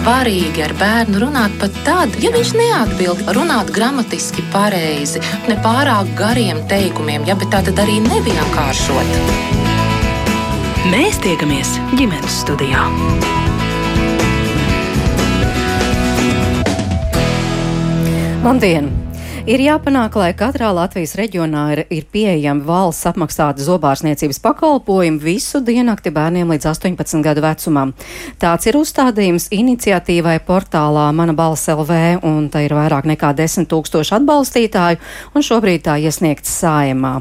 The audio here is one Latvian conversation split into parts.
svarīgi ar bērnu runāt pat tad, ja viņš neatbild, runāt gramatiski pareizi, ne pārāk gariem teikumiem, ja, bet tā tad arī nevienkāršot. Mēs tiekamies ģimenes studijā. Labdien! Ir jāpanāk, lai katrā Latvijas reģionā ir, ir pieejami valsts apmaksāti zobārstniecības pakalpojumi visu diennakti bērniem līdz 18 gadu vecumam. Tāds ir uzstādījums iniciatīvai portālā Mana balss LV, un tā ir vairāk nekā 10 tūkstoši atbalstītāju, un šobrīd tā iesniegts saimā.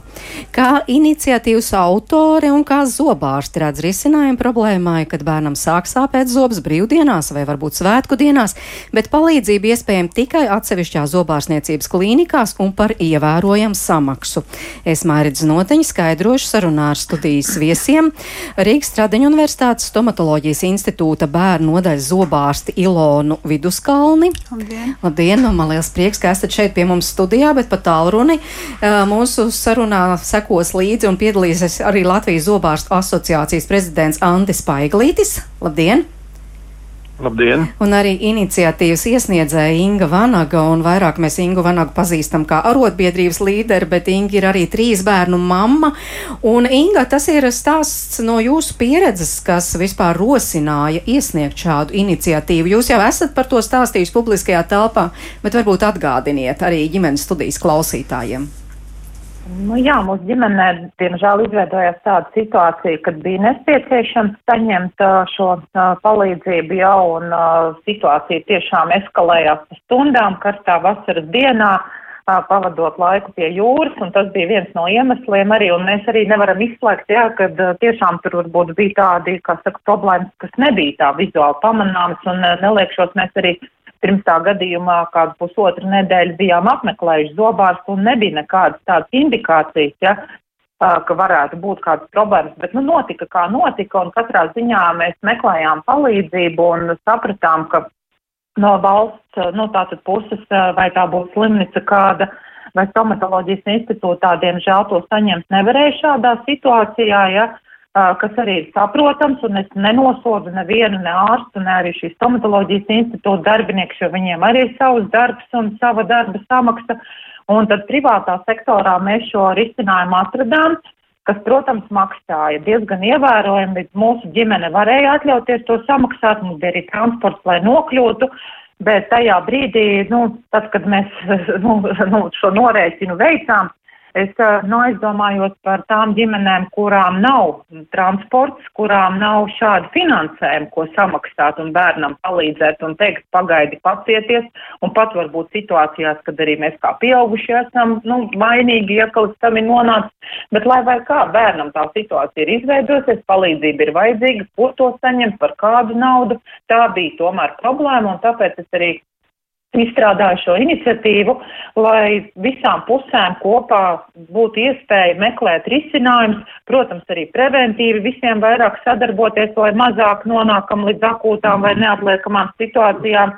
Kā iniciatīvas autori un kā zobārsti redz risinājumu problēmai, kad bērnam sāk sāpēt zobs brīvdienās vai varbūt svētku dienās, bet palīdzība iespējama tikai atsevišķā zobārstniecības klīnikā klīnikās un par ievērojamu samaksu. Es Mairidz Noteņu skaidrošu sarunā ar studijas viesiem Rīgas Stradiņu Universitātes stomatoloģijas institūta bērnu nodaļas zobārsti Ilonu Viduskalni. Labdien! Labdien! Nu, man liels prieks, ka esat šeit pie mums studijā, bet pat tālruni mūsu sarunā sekos līdzi un piedalīsies arī Latvijas zobārstu asociācijas prezidents Antis Paiglītis. Labdien! Labdien! Un arī iniciatīvas iesniedzēja Inga Vanaga, un vairāk mēs Ingu Vanagu pazīstam kā arotbiedrības līderi, bet Inga ir arī trīs bērnu mamma. Un Inga, tas ir stāsts no jūsu pieredzes, kas vispār rosināja iesniegt šādu iniciatīvu. Jūs jau esat par to stāstījuši publiskajā telpā, bet varbūt atgādiniet arī ģimenes studijas klausītājiem. Nu, jā, mūsu ģimenē, diemžēl, izveidojās tāda situācija, kad bija nepieciešams saņemt šo palīdzību jau, un situācija tiešām eskalējās pa stundām, karstā vasaras dienā, pavadot laiku pie jūras, un tas bija viens no iemesliem arī, un mēs arī nevaram izslēgt, jā, kad tiešām tur varbūt bija tādi, kā saka, problēmas, kas nebija tā vizuāli pamanāmas, un neliekšos mēs arī Pirms tā gadījumā kādu pusotru nedēļu bijām apmeklējuši zobārstu un nebija nekādas tādas indikācijas, ja, ka varētu būt kādas problēmas, bet nu, notika kā notika un katrā ziņā mēs meklējām palīdzību un sapratām, ka no valsts, nu tātad puses, vai tā būs slimnīca kāda vai stomatoloģijas institūtā, diemžēl to saņemt nevarēja šādā situācijā, ja, kas arī ir saprotams, un es nenosodu nevienu, ne ārstu, ne arī šīs stomatoloģijas institūta darbinieks, jo viņiem arī ir savs darbs un sava darba samaksa. Un tad privātā sektorā mēs šo risinājumu atradām, kas, protams, maksāja diezgan ievērojami, bet mūsu ģimene varēja atļauties to samaksāt, mums bija arī transports, lai nokļūtu. Bet tajā brīdī, nu, tad, kad mēs nu, nu, šo norēķinu veicām, Es nu, aizdomājos par tām ģimenēm, kurām nav transports, kurām nav šādu finansējumu, ko samaksāt un bērnam palīdzēt un teikt, pagaidi pacieties, un pat varbūt situācijās, kad arī mēs kā pieaugušie esam, nu, vainīgi, ja kaut kas tam ir nonācis, bet lai vai kā bērnam tā situācija ir izveidojusies, palīdzība ir vajadzīga, kur to saņemt, par kādu naudu, tā bija tomēr problēma, un tāpēc es arī izstrādāju šo iniciatīvu, lai visām pusēm kopā būtu iespēja meklēt risinājumus, protams, arī preventīvi visiem vairāk sadarboties, lai mazāk nonākam līdz akūtām vai neatliekamām situācijām,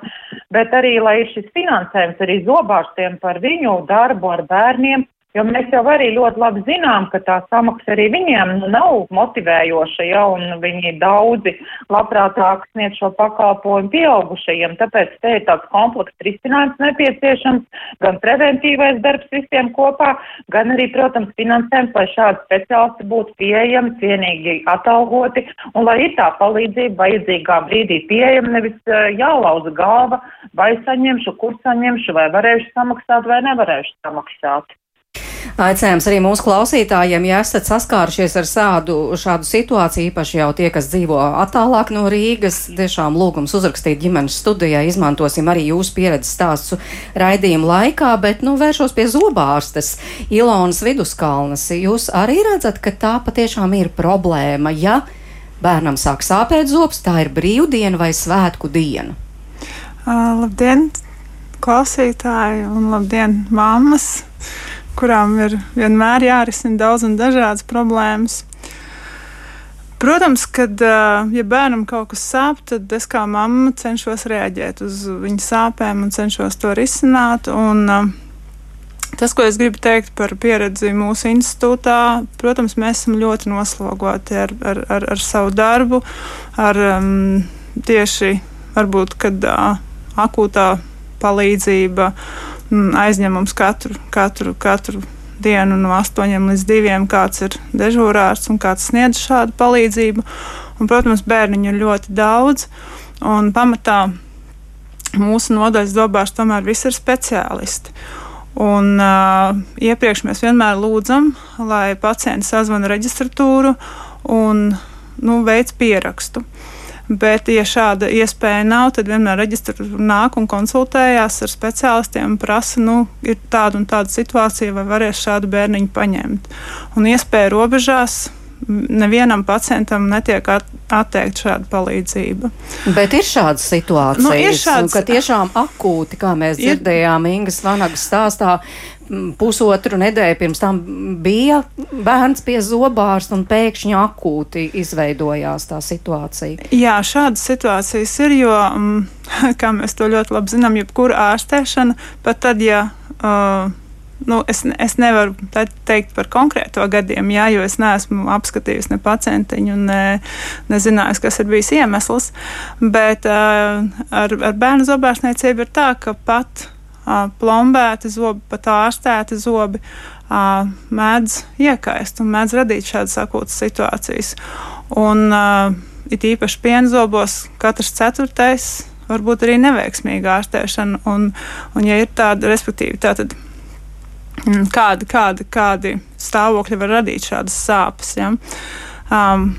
bet arī, lai ir šis finansējums arī zobārstiem par viņu darbu ar bērniem, Jo mēs jau arī ļoti labi zinām, ka tā samaksa arī viņiem nu, nav motivējoša, ja, viņi daudzi labprātāk sniedz šo pakalpojumu pieaugušajiem. Tāpēc te ir tāds komplekss risinājums nepieciešams, gan preventīvais darbs visiem kopā, gan arī, protams, finansējums, lai šādi speciālisti būtu pieejami, cienīgi atalgoti, un lai ir tā palīdzība vajadzīgā brīdī pieejama, nevis uh, jālauza galva, vai saņemšu, kur saņemšu, vai varēšu samaksāt, vai nevarēšu samaksāt. Aicinājums arī mūsu klausītājiem, ja esat saskārušies ar šādu, šādu situāciju, īpaši jau tie, kas dzīvo attālāk no Rīgas, tiešām lūgums uzrakstīt ģimenes studijā, izmantosim arī jūsu pieredzes stāstu raidījumu laikā, bet, nu, vēršos pie zobārstes Ilonas Viduskalnas. Jūs arī redzat, ka tā patiešām ir problēma, ja bērnam sāk sāpēt zobs, tā ir brīvdiena vai svētku diena? Uh, labdien, klausītāji, un labdien, mammas! Kurām ir vienmēr jārisina daudz un dažādas problēmas. Protams, kad ja bērnam kaut kas sāp, tad es kā mamma cenšos reaģēt uz viņa sāpēm un cenšos to risināt. Un, tas, ko es gribu teikt par pieredzi mūsu institūtā, protams, mēs esam ļoti noslogoti ar, ar, ar, ar savu darbu, ar um, tieši varbūt, kad uh, akūtā palīdzība mm, aizņem mums katru, katru, katru dienu no 8 līdz 2, kāds ir dežūrārs un kāds sniedz šādu palīdzību. Un, protams, bērniņu ir ļoti daudz, un pamatā mūsu nodaļas dobārs tomēr visi ir speciālisti. Un, uh, iepriekš mēs vienmēr lūdzam, lai pacients sazvana reģistratūru un nu, veids pierakstu. Bet, ja šāda iespēja nav, tad vienmēr reģistratūra nāk un konsultējās ar speciālistiem un prasa, nu, ir tāda un tāda situācija, vai varēs šādu bērniņu paņemt. Un iespēja robežās nevienam pacientam netiek atteikta šāda palīdzība. Bet ir šādas situācijas, nu, ir šāds, ka tiešām akūti, kā mēs ir, dzirdējām Ingas Vanagas stāstā, pusotru nedēļu pirms tam bija bērns pie zobārsta un pēkšņi akūti izveidojās tā situācija. Jā, šādas situācijas ir, jo, kā mēs to ļoti labi zinām, jebkura ārstēšana, pat tad, ja. Uh, nu, es, es nevaru teikt par konkrēto gadiem, jā, jo es neesmu apskatījis ne pacientiņu, ne, nezinājusi, kas ir bijis iemesls. Bet uh, ar, ar bērnu zobārstniecību ir tā, ka pat plombēti zobi, pat ārstēti zobi mēdz iekaist un mēdz radīt šādas akūtas situācijas. Un, it īpaši pienzobos katrs ceturtais varbūt arī neveiksmīga ārstēšana. Un, un ja ir tāda, respektīvi, tātad kādi, kādi, kādi stāvokļi var radīt šādas sāpes. Ja? Um,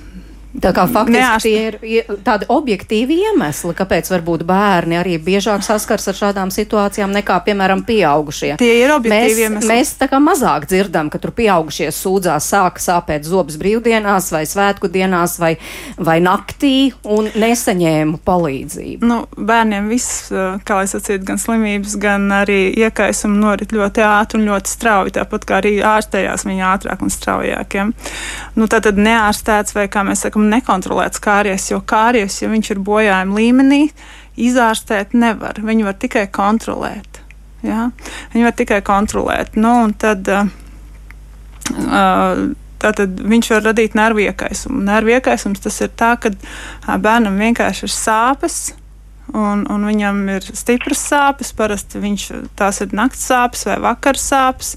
Tā kā faktiski Neārst... tie ir tādi objektīvi iemesli, kāpēc varbūt bērni arī biežāk saskars ar šādām situācijām nekā, piemēram, pieaugušie. Tie ir objektīvi mēs, iemesli. Mēs tā kā mazāk dzirdam, ka tur pieaugušie sūdzās sāka sāpēt zobus brīvdienās vai svētku dienās vai, vai naktī un nesaņēma palīdzību. Nu, bērniem viss, kā lai sacīt, gan slimības, gan arī iekaisumi norit ļoti ātri un ļoti strauji, tāpat kā arī ārstējās viņi ātrāk un straujāk. Ja? Nu, tā tad neārstēts vai, kā mēs sakam, un nekontrolēts kāries, jo kāries, ja viņš ir bojājuma līmenī, izārstēt nevar. Viņu var tikai kontrolēt. Ja? Viņu var tikai kontrolēt. Nu, tad, uh, Tātad viņš var radīt nervu iekaisumu. Nervu iekaisums tas ir tā, ka bērnam vienkārši ir sāpes, un, un viņam ir stipras sāpes. Parasti viņš, tās ir nakts sāpes vai vakar sāpes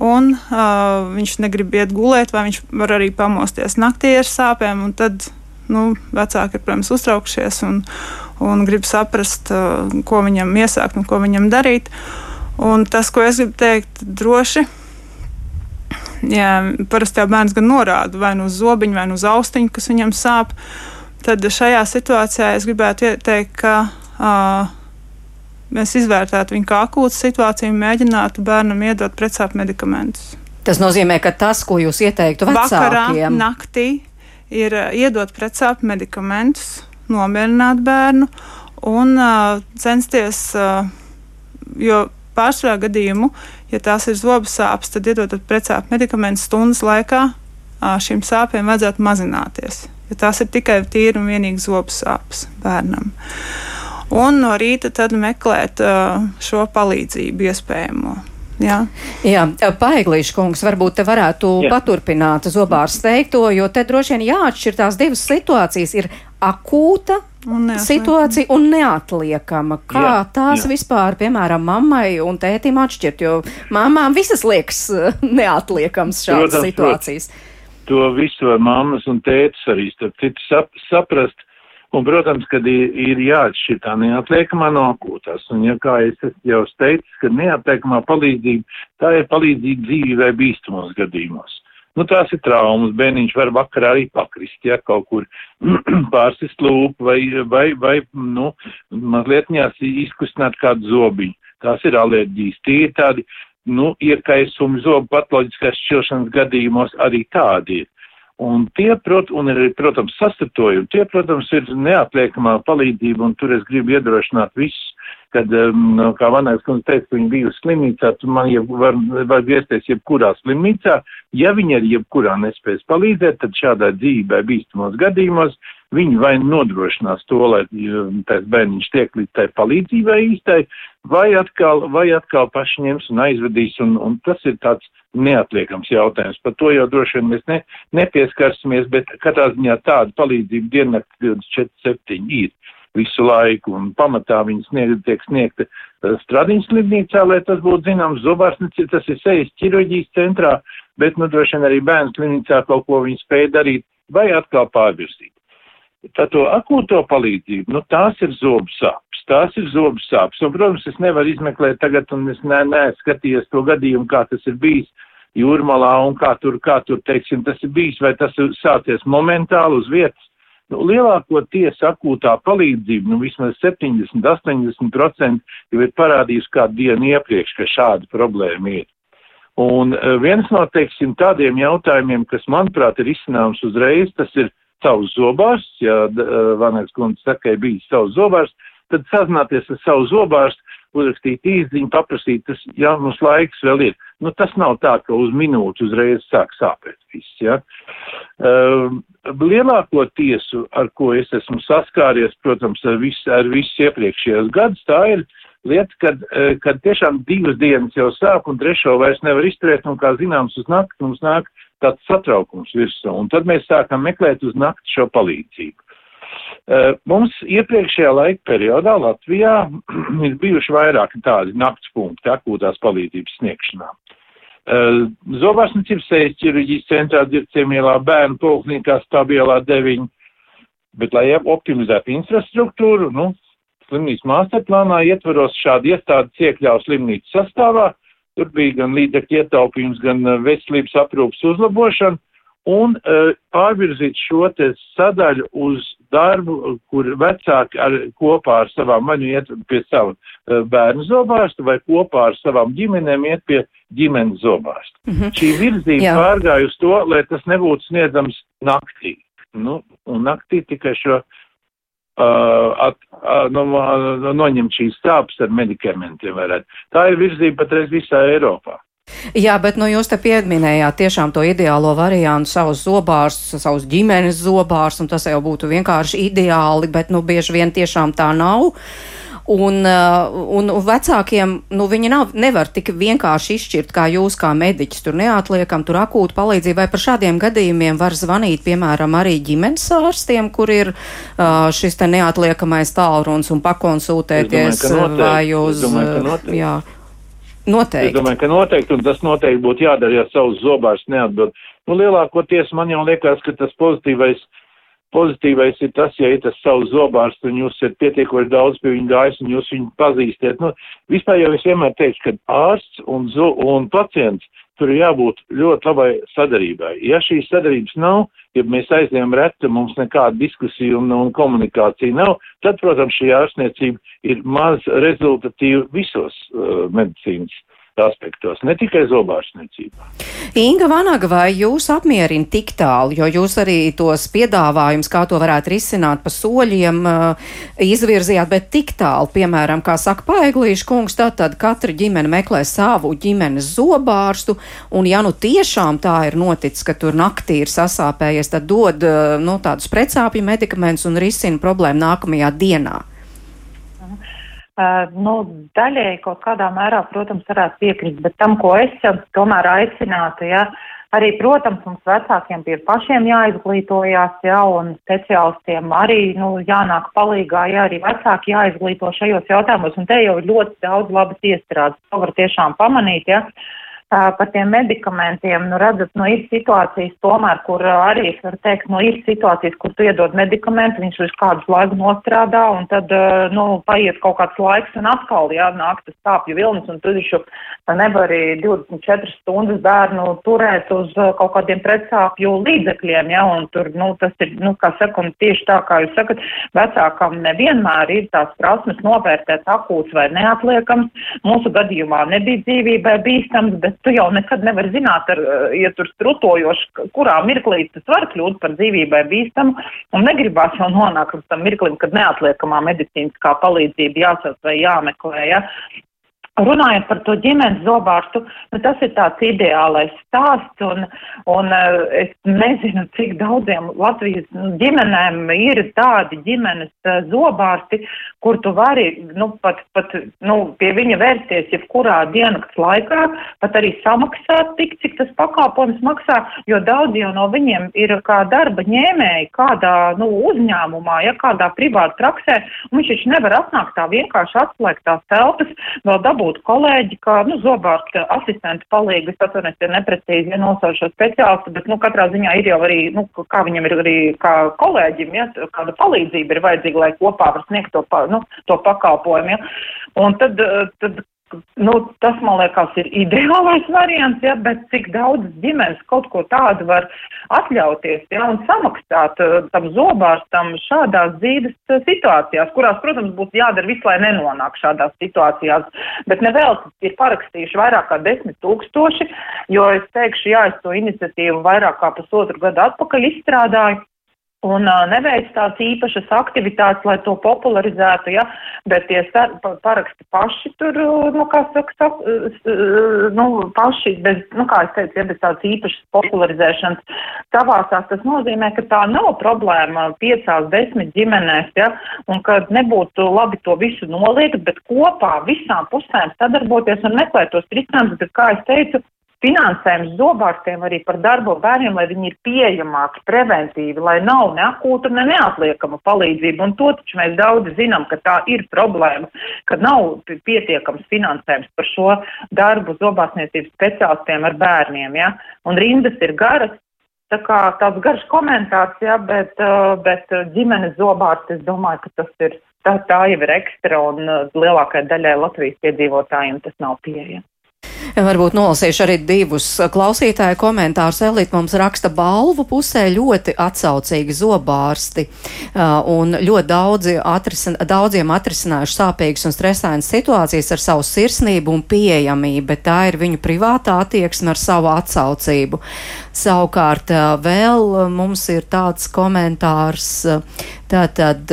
un uh, viņš negrib iet gulēt, vai viņš var arī pamosties naktī ar sāpēm. Tad nu, vecāki ir, protams, uztraukšies un, un grib saprast, uh, ko viņam iesākt un ko viņam darīt. Un tas, ko es gribu teikt, droši. Jā, parasti jau bērns gan norāda vai nu uz zobiņu, vai nu uz austiņu, kas viņam sāp. Tad šajā situācijā es gribētu ieteikt, ka uh, mēs izvērtētu viņu kā akūtu situāciju un mēģinātu bērnam iedot pretsāpju medikamentus. Tas nozīmē, ka tas, ko jūs ieteiktu vecākiem, Vakarā, naktī ir uh, iedot pretsāpju medikamentus, nomierināt bērnu un uh, censties, uh, jo pārsvarā gadījumu, ja tās ir zobu sāpes, tad iedodot pretsāpju medikamentus stundas laikā, uh, šīm sāpēm vajadzētu mazināties. Ja tās ir tikai tīri un vienīgi zobu sāpes bērnam. Uh, un no rīta tad meklēt uh, šo palīdzību iespējamo. Jā, Jā Paiglīša kungs, varbūt te varētu Jā. paturpināt zobārs teikto, jo te droši vien jāatšķir tās divas situācijas. Ir akūta un situācija un neatliekama. Kā jā, tās jā. vispār, piemēram, mammai un tētim atšķirt, jo mamām visas liekas neatliekams šādas Protams, situācijas. Protams. To visu var mammas un tētis arī starp citu sap, saprast Un, protams, kad ir, ir jāatšķir tā neatliekamā no akūtās. Un, ja kā es jau teicu, ka neatliekamā palīdzība, tā ir palīdzība dzīvībai bīstamos gadījumos. Nu, tās ir traumas, bērniņš var vakarā arī pakrist, ja kaut kur pārsist lūpu vai, vai, vai, nu, mazliet izkustināt kādu zobiņu. Tās ir alerģijas. Tie ir tādi, nu, iekaisumi zobu patoloģiskās šķilšanas gadījumos arī tādi ir. Un tie, prot, un ir, protams, sastartojumi, tie, protams, ir neatliekamā palīdzība, un tur es gribu iedrošināt visus, kad, um, kā Vanāks kundze teica, viņi bija slimnīcā, tu man jau var, var griezties jebkurā slimnīcā, ja viņi arī jebkurā nespēs palīdzēt, tad šādā dzīvē bīstamos gadījumos viņi vai nodrošinās to, lai tāds bērniņš tiek līdz tai palīdzībai īstai, vai atkal, vai atkal paši ņems un aizvedīs, un, un tas ir tāds neatliekams jautājums. Par to jau droši vien mēs ne, nepieskarsimies, bet katrā ziņā tāda palīdzība diennakti 24-7 ir. visu laiku, un pamatā viņas snieg, tiek sniegta uh, Stradiņas slimnīcā, lai tas būtu zināms, zobārsnici, tas ir sejas ķirurģijas centrā, bet, nu, droši vien arī bērnu slimnīcā kaut ko viņi spēja darīt, vai atkal pārvirzīt. Tā to akūto palīdzību, nu, tās ir zobu sāpes, tās ir zobu sāpes, un, protams, es nevaru izmeklēt tagad, un es ne, neskatījies to gadījumu, kā tas ir bijis jūrmalā, un kā tur, kā tur, teiksim, tas ir bijis, vai tas ir sācies momentāli uz vietas, Nu, lielākoties akūtā palīdzība, nu vismaz 70-80% jau ir parādījusi kādu dienu iepriekš, ka šāda problēma ir. Un uh, viens no, teiksim, tādiem jautājumiem, kas, manuprāt, ir izcināms uzreiz, tas ir savus zobārsts, ja uh, Vanēks kundze saka, ka bijis savus zobārsts, tad sazināties ar savu zobārstu, uzrakstīt īziņu, paprasīt, tas, ja mums laiks vēl ir. Nu, tas nav tā, ka uz minūti uzreiz sāk sāpēt viss, ja. Uh, lielāko tiesu, ar ko es esmu saskāries, protams, ar visu, ar visu iepriekšējos gadus, tā ir lieta, kad, uh, kad tiešām divas dienas jau sāp un trešo vairs nevar izturēt, un kā zināms, uz nakti mums nāk tāds satraukums virsū, un tad mēs sākam meklēt uz nakti šo palīdzību. Uh, mums iepriekšējā laika periodā Latvijā ir bijuši vairāki tādi nakts punkti akūtās palīdzības sniegšanā. Uh, Zobārsnicības sejas ķirurģijas centrā dzirciemielā bērnu poliklinikā stabielā 9, bet lai optimizētu infrastruktūru, nu, slimnīcas masterplānā ietveros šādi iestādes iekļauj slimnīcas sastāvā, tur bija gan līdzekļu ietaupījums, gan veselības aprūpas uzlabošana, un uh, pārvirzīt šo te sadaļu uz darbu, kur vecāki ar, kopā ar savām maņu iet pie savu uh, bērnu zobārstu vai kopā ar savām ģimenēm iet pie ģimenes zobārstu. Mm -hmm. Šī virzība Jā. pārgāja uz to, lai tas nebūtu sniedzams naktī. Nu, un naktī tikai šo uh, at, uh, no, no, noņemt šīs sāpes ar medikamentiem varētu. Tā ir virzība patreiz visā Eiropā. Jā, bet nu, jūs te pieminējāt tiešām to ideālo variantu, savus zobārstus, savus ģimenes zobārstus, un tas jau būtu vienkārši ideāli, bet nu, bieži vien tiešām tā nav. Uh, un vecākiem, nu, viņi nav, nevar tik vienkārši izšķirt, kā jūs, kā mediķis, tur neatliekam, tur akūtu palīdzību, vai par šādiem gadījumiem var zvanīt, piemēram, arī ģimenes ārstiem, kur ir uh, šis te neatliekamais tālruns un pakonsultēties domāju, vai uz. Domāju, jā, Noteikti. Es domāju, ka noteikti, un tas noteikti būtu jādara, ja savus zobārus neatbild. Nu, lielākoties man jau liekas, ka tas pozitīvais, pozitīvais ir tas, ja ir tas savus zobārs, un jūs esat pietiekoši daudz pie viņa gājis, un jūs viņu pazīstiet. Nu, vispār jau es vienmēr teikšu, ka ārsts un, un pacients tur jābūt ļoti labai sadarībai. Ja šīs sadarības nav, ja mēs aizējām reti, mums nekāda diskusija un, un komunikācija nav, tad, protams, šī ārstniecība ir maz rezultatīva visos uh, medicīnas aspektos, ne tikai zobārstniecībā. Inga Vanaga, vai jūs apmierina tik tālu, jo jūs arī tos piedāvājums, kā to varētu risināt pa soļiem, uh, izvirzījāt, bet tik tālu, piemēram, kā saka Paeglīša kungs, tad, tad katra ģimene meklē savu ģimenes zobārstu, un ja nu tiešām tā ir noticis, ka tur naktī ir sasāpējies, tad dod uh, nu, tādus precāpju medikamentus un risina problēmu nākamajā dienā. Uh, nu, daļēji kaut kādā mērā, protams, varētu piekrist, bet tam, ko es tomēr aicinātu, ja, arī, protams, mums vecākiem pie pašiem jāizglītojās, ja, un speciālistiem arī, nu, jānāk palīgā, ja arī vecāki jāizglīto šajos jautājumos, un te jau ļoti daudz labas iestrādes, to var tiešām pamanīt, ja. Uh, par tiem medikamentiem, nu, redzat, nu, ir situācijas tomēr, kur arī es varu teikt, nu, ir situācijas, kur tu iedod medikamentu, viņš uz kādu laiku nostrādā, un tad, nu, paiet kaut kāds laiks, un atkal, jā, nāk tas sāpju vilnis, un tu taču nevar arī 24 stundas bērnu turēt uz kaut kādiem pretsāpju līdzekļiem, jā, un tur, nu, tas ir, nu, kā saka, un tieši tā, kā jūs sakat, vecākam nevienmēr ir tās prasmes novērtēt akūts vai neatliekams. Mūsu gadījumā nebija dzīvībai bīstams, bet tu jau nekad nevari zināt, ar, eh, ja tur strutojoši, kurā mirklī tas var kļūt par dzīvībai bīstamu, un negribās jau nonākt līdz tam mirklim, kad neatliekamā medicīniskā palīdzība jāsauc vai jāmeklē. Ja? Runājot par to ģimenes zobārstu, nu, tas ir tāds ideālais stāsts, un, un uh, es nezinu, cik daudziem Latvijas nu, ģimenēm ir tādi ģimenes uh, zobārsti, kur tu vari nu, pat, pat nu, pie viņa vērsties jebkurā diennakts laikā, pat arī samaksāt tik, cik tas pakalpojums maksā, jo daudz jau no viņiem ir kā darba ņēmēji kādā nu, uzņēmumā, ja kādā privāta praksē, un viņš taču nevar atnākt tā vienkārši atslēgt tās telpas, vēl dabūt dabūt kolēģi, kā, nu, zobārsta asistenta palīgi, es atvainojos, ir neprecīzi, ja nosauc šo speciālistu, bet, nu, katrā ziņā ir jau arī, nu, kā viņam ir arī, kā kolēģim, ja, kāda palīdzība ir vajadzīga, lai kopā var sniegt to, pa, nu, to pakalpojumu, ja. Un tad, tad Nu, tas, man liekas, ir ideālais variants, ja, bet cik daudz ģimenes kaut ko tādu var atļauties ja, un samaksāt uh, tam zobārstam šādās dzīves uh, situācijās, kurās, protams, būtu jādara viss, lai nenonāk šādās situācijās. Bet nevēl ir parakstījuši vairāk kā desmit tūkstoši, jo es teikšu, jā, es to iniciatīvu vairāk kā pusotru gadu atpakaļ izstrādāju un uh, neveic tādas īpašas aktivitātes, lai to popularizētu, ja, bet tie paraksti paši tur, nu, kā saka, saka nu, paši, bez, nu, kā es teicu, ja bez tādas īpašas popularizēšanas savāsās, tas nozīmē, ka tā nav problēma piecās, desmit ģimenēs, ja, un ka nebūtu labi to visu noliegt, bet kopā visām pusēm sadarboties un meklēt tos risinājumus, bet, kā es teicu, finansējums zobārstiem arī par darbu bērniem, lai viņi ir pieejamāki, preventīvi, lai nav ne akūta, ne neatliekama palīdzība. Un to taču mēs daudz zinām, ka tā ir problēma, ka nav pietiekams finansējums par šo darbu zobārstniecības speciālistiem ar bērniem. Ja? Un rindas ir garas. Tā kā tāds garš komentārs, jā, bet, uh, bet ģimenes zobārsts, es domāju, ka tas ir, tā, tā jau ir ekstra un uh, lielākajai daļai Latvijas iedzīvotājiem tas nav pieejams. Varbūt nolasīšu arī divus klausītāju komentārus. Elīte mums raksta balvu pusē ļoti atsaucīgi zobārsti, un ļoti daudzi atrisin, daudziem atrisinājuši sāpīgas un stresainas situācijas ar savu sirsnību un pieejamību, bet tā ir viņu privātā attieksme ar savu atsaucību. Savukārt vēl mums ir tāds komentārs, tātad.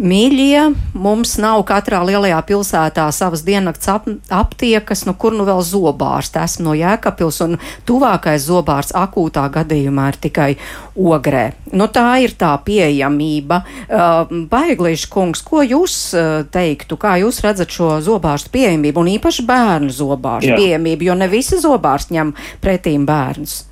Mīļie, mums nav katrā lielajā pilsētā savas diennakts ap, aptiekas, nu kur nu vēl zobārsts. Esmu no Jēkabils un tuvākais zobārsts akūtā gadījumā ir tikai ogrē. Nu tā ir tā pieejamība. Uh, Baiglīši kungs, ko jūs uh, teiktu, kā jūs redzat šo zobārstu pieejamību un īpaši bērnu zobārstu pieejamību, jo ne visi zobārsti ņem pretīm bērnus?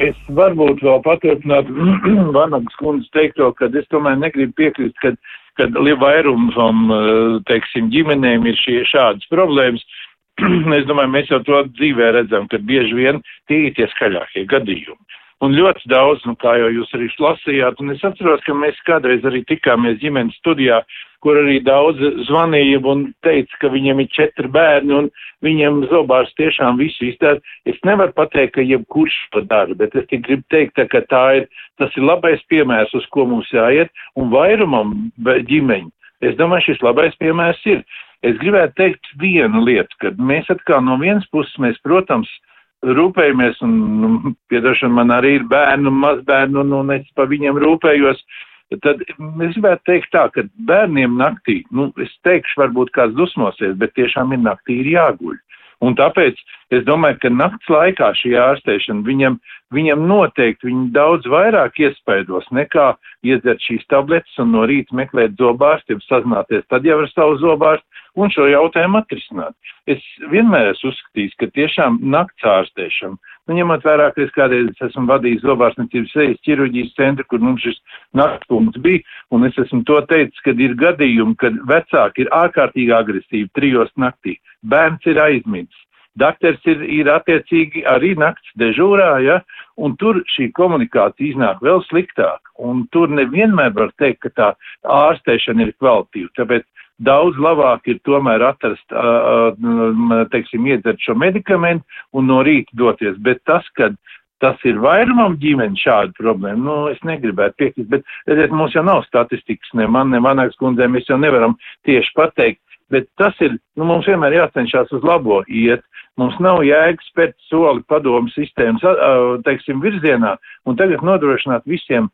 Es varbūt vēl paturpinātu Vanagas kundzes teikto, ka es tomēr negribu piekrist, ka kad vairumam, eh, teiksim, ģimenēm ir šie šādas problēmas. es domāju, mēs jau to dzīvē redzam, ka bieži vien tie ir tie skaļākie gadījumi. Un ļoti daudz, nu, kā jau jūs arī lasījāt, un es atceros, ka mēs kādreiz arī tikāmies ģimenes studijā, kur arī daudz zvanīja un teica, ka viņiem ir četri bērni un viņiem zobārs tiešām visu izdara. Es nevaru pateikt, ka jebkurš to dara, bet es tik gribu teikt, ka tā ir, tas ir labais piemērs, uz ko mums jāiet, un vairumam ģimeņu. Es domāju, šis labais piemērs ir. Es gribētu teikt vienu lietu, ka mēs atkal no vienas puses, mēs, protams, rūpējamies, un, nu, piedošana, man arī ir bērnu, mazbērnu, un, un es pa viņiem rūpējos, tad es gribētu teikt tā, ka bērniem naktī, nu, es teikšu, varbūt kāds dusmosies, bet tiešām ir naktī ir jāguļ. Un tāpēc es domāju, ka nakts laikā šī ārstēšana viņam, viņam noteikti viņi daudz vairāk iespaidos nekā iedzert šīs tabletes un no rīta meklēt zobārstu, sazināties tad jau ar savu zobārstu un šo jautājumu atrisināt. Es vienmēr esmu uzskatījis, ka tiešām nakts ārstēšana, nu, ņemot vērā, ka es kādreiz esmu vadījis zobārstniecības sejas ķirurģijas centru, kur mums šis naktspunkts bija, un es esmu to teicis, ka ir gadījumi, kad vecāki ir ārkārtīgi agresīvi trijos naktī, bērns ir aizmidzis. Dakteris ir, ir attiecīgi arī nakts dežūrā, ja, un tur šī komunikācija iznāk vēl sliktāk, un tur nevienmēr var teikt, ka tā ārstēšana ir kvalitīva. Tāpēc daudz labāk ir tomēr atrast, teiksim, iedzert šo medikamentu un no rīta doties. Bet tas, kad tas ir vairumam ģimeni šāda problēma, nu, es negribētu piekrist, bet, redziet, mums jau nav statistikas, ne man, ne manāks kundzē, mēs jau nevaram tieši pateikt, bet tas ir, nu, mums vienmēr jācenšas uz labo iet. Mums nav jēga spērt soli padomu sistēmas, teiksim, virzienā un tagad nodrošināt visiem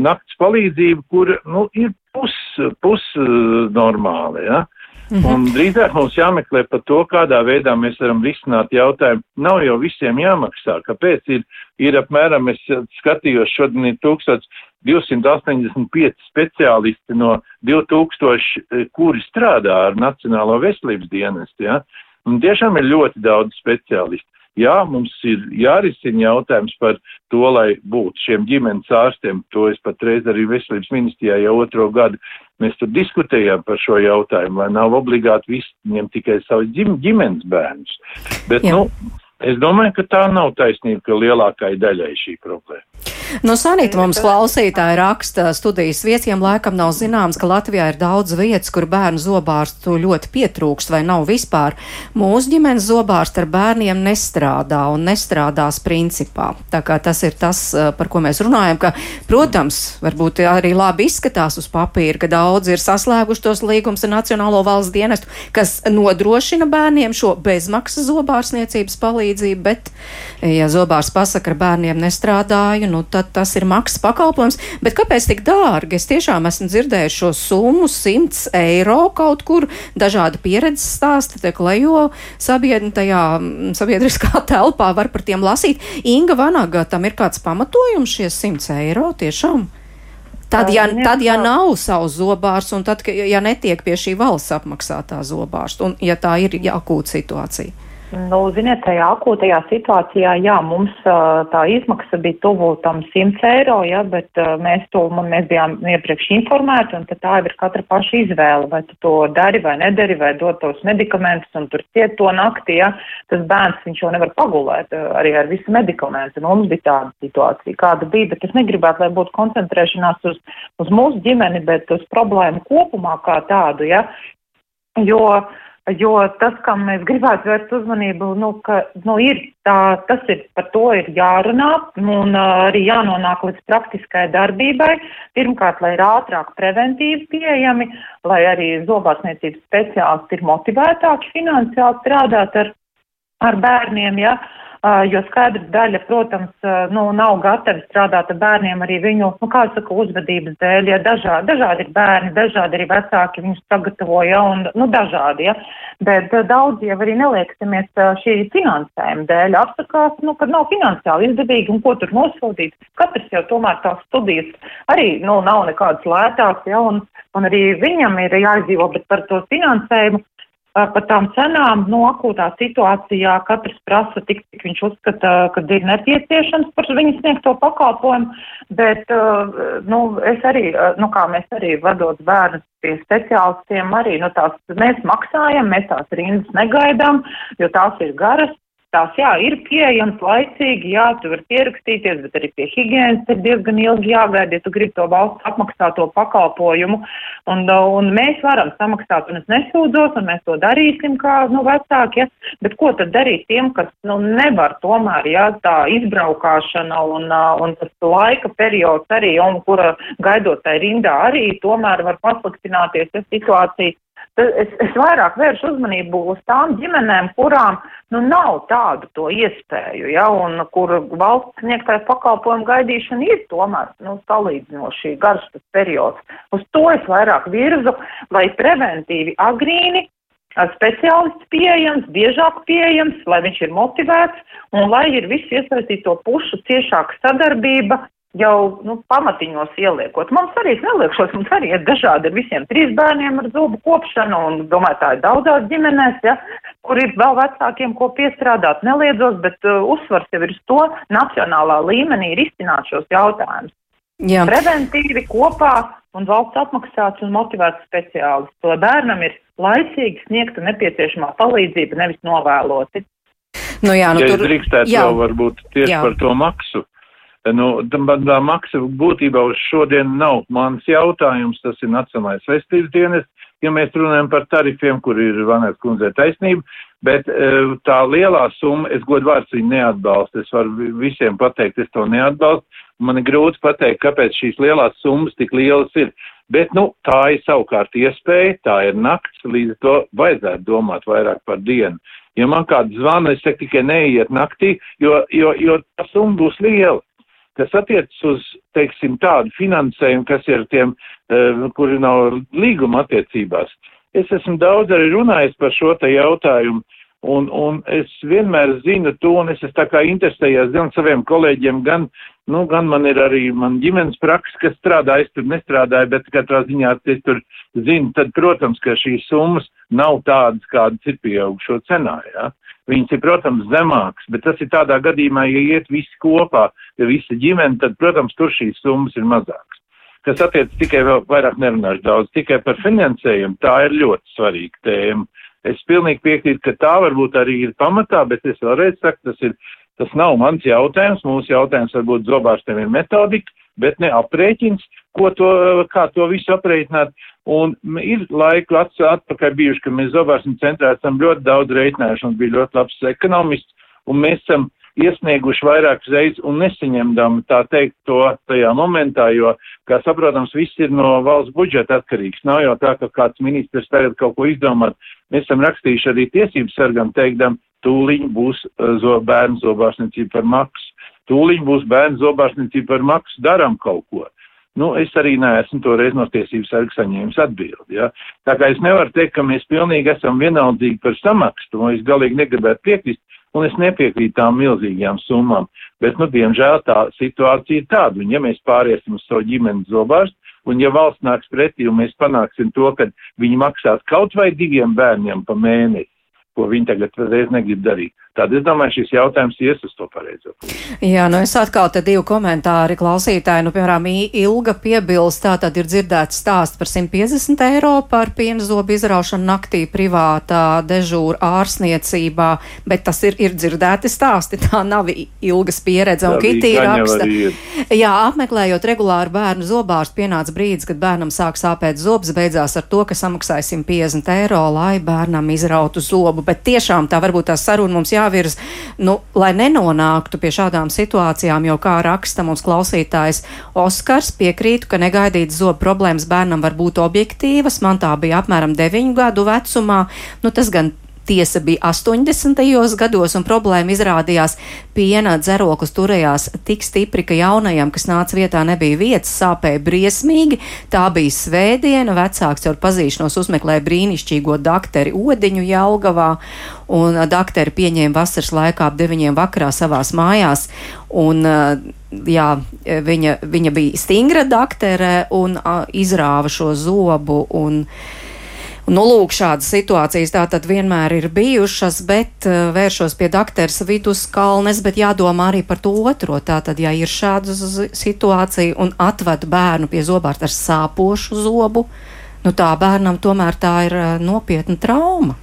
nakts palīdzību, kur, nu, ir pus, pus uh, normāli, ja? -hmm. Un drīzāk mums jāmeklē par to, kādā veidā mēs varam risināt jautājumu. Nav jau visiem jāmaksā. Kāpēc ir, ir apmēram, es skatījos, šodien ir 1285 speciālisti no 2000, kuri strādā ar Nacionālo veselības dienestu. Ja? Un tiešām ir ļoti daudz speciālistu. Jā, mums ir jārisina jautājums par to, lai būtu šiem ģimenes ārstiem. To es patreiz arī veselības ministrijā jau otro gadu. Mēs tur diskutējām par šo jautājumu, lai nav obligāti visi ņemt tikai savus ģimenes bērnus. Bet, Jā. nu, es domāju, ka tā nav taisnība, ka lielākai daļai šī problēma. Nu, Sanīta mums klausītāja raksta studijas viesiem laikam nav zināms, ka Latvijā ir daudz vietas, kur bērnu zobārstu ļoti pietrūkst vai nav vispār. Mūsu ģimenes zobārsti ar bērniem nestrādā un nestrādās principā. Tā kā tas ir tas, eh, par ko mēs runājam, ka, protams, varbūt arī labi izskatās uz papīra, ka daudz ir saslēguši tos līgums ar Nacionālo valsts dienestu, kas nodrošina bērniem šo bezmaksas zobārsniecības palīdzību, bet, ja zobārs pasaka, ar bērniem nestrādāju, nu tad tas ir maksas pakalpojums. Bet kāpēc tik dārgi? Es tiešām esmu dzirdējis šo summu 100 eiro kaut kur. Dažādi pieredzes stāsti te klejo sabiedri, tajā mm, sabiedriskā telpā var par tiem lasīt. Inga Vanaga, tam ir kāds pamatojums šie 100 eiro tiešām? Tad, ja, tad, ja nav savs zobārs, un tad, ja netiek pie šī valsts apmaksātā zobārsta, un ja tā ir akūta situācija. Nu, ziniet, tajā akūtajā situācijā, jā, mums tā izmaksa bija tuvu tam 100 eiro, jā, bet mēs to, mēs bijām iepriekš informēti, un tā ir katra paša izvēle, vai tu to dari vai nedari, vai dot tos medikamentus, un tur ciet to naktī, jā, tas bērns, viņš jau nevar pagulēt arī ar visu medikamentu, un mums bija tāda situācija, kāda bija, bet es negribētu, lai būtu koncentrēšanās uz, uz mūsu ģimeni, bet uz problēmu kopumā kā tādu, jā, jo, Jo tas, kam mēs gribētu vērst uzmanību, nu, ka, nu, ir tā, tas ir, par to ir jārunā un uh, arī jānonāk līdz praktiskai darbībai. Pirmkārt, lai ir ātrāk preventīvi pieejami, lai arī zobārsniecības speciālisti ir motivētāki finansiāli strādāt ar, ar bērniem, ja, jo skaidra daļa, protams, nu, nav gatavi strādāt ar bērniem arī viņu, nu, kā saka, uzvedības dēļ, ja dažādi, dažādi ir bērni, dažādi arī vecāki viņus sagatavoja, un, nu, dažādi, ja, bet daudz jau arī nelieksimies šī finansējuma dēļ, apsakās, nu, kad nav finansiāli izdevīgi un ko tur nosūtīt. Katrs jau tomēr tās studijas arī, nu, nav nekādas lētākas, ja, un, un arī viņam ir jāizdzīvo, bet par to finansējumu par tām cenām, nu, akūtā situācijā katrs prasa tik, cik viņš uzskata, ka ir nepieciešams par viņu sniegto pakalpojumu, bet, nu, es arī, nu, kā mēs arī vadot bērnus pie speciālistiem, arī, nu, tās mēs maksājam, mēs tās rindas negaidām, jo tās ir garas, Tās, jā, ir pieejamas laicīgi, jā, tu vari pierakstīties, bet arī pie higienas ir diezgan ilgi jāgaida, ja tu gribi to valsts apmaksāto pakalpojumu. Un, un mēs varam samaksāt, un es nesūdzos, un mēs to darīsim kā, nu, vecāki, ja. Bet ko tad darīt tiem, kas, nu, nevar tomēr, jā, tā izbraukāšana un, un tas laika periods arī, un kura gaidot tai rindā arī tomēr var pasliktināties, ja situācija es, es vairāk vēršu uzmanību uz tām ģimenēm, kurām nu, nav tādu to iespēju, ja, un kur valsts sniegtais pakalpojumu gaidīšana ir tomēr nu, salīdzinoši garš tas periods. Uz to es vairāk virzu, lai preventīvi agrīni speciālists pieejams, biežāk pieejams, lai viņš ir motivēts un lai ir visu iesaistīto pušu ciešāka sadarbība jau nu, pamatiņos ieliekot. Mums arī neliekšos, mums arī ir dažādi ar visiem trīs bērniem ar zubu kopšanu, un domāju, tā ir daudzās ģimenēs, ja, kur ir vēl vecākiem, ko piestrādāt, neliedzos, bet uh, uzsvars jau ir uz to nacionālā līmenī ir izcināt šos jautājumus. Jā. Preventīvi kopā un valsts apmaksāts un motivēts speciālists, lai bērnam ir laicīgi sniegta nepieciešamā palīdzība, nevis novēloti. Nu jā, nu ja tur... drīkstētu jā. vēl varbūt tieši jā. par to maksu Nu, tā maksa būtībā uz šodien nav mans jautājums, tas ir Nacionālais veselības dienas, ja mēs runājam par tarifiem, kur ir Vanēs kundzei taisnība, bet e, tā lielā summa, es godu vārds viņu neatbalstu, es varu visiem pateikt, es to neatbalstu, man ir grūti pateikt, kāpēc šīs lielās summas tik lielas ir, bet, nu, tā ir savukārt iespēja, tā ir nakts, līdz to vajadzētu domāt vairāk par dienu. Ja man kāds zvana, es saku tikai neiet naktī, jo, jo, jo tā summa būs liela kas attiecas uz, teiksim, tādu finansējumu, kas ir tiem, uh, kuri nav līguma attiecībās. es esmu daudz arī runājis par šo te jautājumu, un, un es vienmēr zinu to, un es esmu tā kā interesējās gan saviem kolēģiem, gan, nu, gan man ir arī man ģimenes praksa, kas strādā, es tur nestrādāju, bet katrā ziņā es tur zinu, tad, protams, ka šīs summas nav tādas, kādas ir pieaugušo cenā, jā. Ja? Viņas ir, protams, zemākas, bet tas ir tādā gadījumā, ja iet visi kopā, ja visa ģimene, tad, protams, tur šīs summas ir mazākas. Kas attiec tikai vēl vairāk nerunāšu daudz, tikai par finansējumu, tā ir ļoti svarīga tēma. Es pilnīgi piekrītu, ka tā varbūt arī ir pamatā, bet es vēlreiz saku, tas ir, tas nav mans jautājums, mūsu jautājums varbūt zobārstiem ir metodika, bet ne aprēķins, ko to, kā to visu aprēķināt. Un ir laiku atpakaļ bijuši, ka mēs zobārstiem centrā esam ļoti daudz reiķinājuši un bija ļoti labs ekonomists, un mēs esam iesnieguši vairākas reizes un nesaņemdam tā teikt to tajā momentā, jo, kā saprotams, viss ir no valsts budžeta atkarīgs. Nav jau tā, ka kāds ministrs tagad kaut ko izdomāt. Mēs esam rakstījuši arī tiesības sargam teikdam, tūliņ būs uh, zo, bērnu zobārstniecība par maksu. Tūliņ būs bērnu zobārstniecība par maksu, daram kaut ko. Nu, es arī neesmu toreiz no tiesības sarga saņēmis atbildi. Ja? Tā kā es nevaru teikt, ka mēs pilnīgi esam vienaldzīgi par samaksu, to es galīgi negribētu piekrist, un es nepiekrītu tām milzīgajām summām. Bet, nu, diemžēl tā situācija ir tāda, un ja mēs pāriesim uz savu ģimenes zobārstu, un ja valsts nāks pretī un mēs panāksim to, ka viņi maksās kaut vai diviem bērniem pa mēnesi, ko viņi tagad reiz negrib darīt. Tad es domāju, šis jautājums ies uz to pareizo. Jā, nu es atkal te divu komentāri klausītāji, nu, piemēram, ilga piebilst, tā tad ir dzirdēts stāsts par 150 eiro par pienzobu izraušanu naktī privātā dežūra ārsniecībā, bet tas ir, ir dzirdēti stāsti, tā nav ilgas pieredze. Un Kitī raksta, jā, apmeklējot regulāru bērnu zobārs, pienāca brīdis, kad bērnam sāk sāpēt zobs, beidzās ar to, ka samaksāja 150 eiro, lai bērnam izrautu zobu, bet tiešām tā varbūt tā saruna mums jā jāvirz, nu, lai nenonāktu pie šādām situācijām, jo, kā raksta mums klausītājs Oskars, piekrītu, ka negaidītas zobu problēmas bērnam var būt objektīvas. Man tā bija apmēram 9 gadu vecumā. Nu, tas gan Tiesa bija 80. gados, un problēma izrādījās piena dzeroklis turējās tik stipri, ka jaunajam, kas nāca vietā, nebija vietas, sāpēja briesmīgi. Tā bija svētdiena, vecāks ar pazīšanos uzmeklēja brīnišķīgo dakteri Odiņu Jelgavā, un dakteri pieņēma vasaras laikā ap deviņiem vakarā savās mājās. Un, jā, viņa, viņa bija stingra daktere un izrāva šo zobu. Un, Nu, lūk, šādas situācijas tā tad vienmēr ir bijušas, bet uh, vēršos pie doktora viduskalnes, bet jādomā arī par to otro. Tātad, ja ir šāda situācija un atved bērnu pie zobārta ar sāpošu zobu, nu tā bērnam tomēr tā ir uh, nopietna trauma.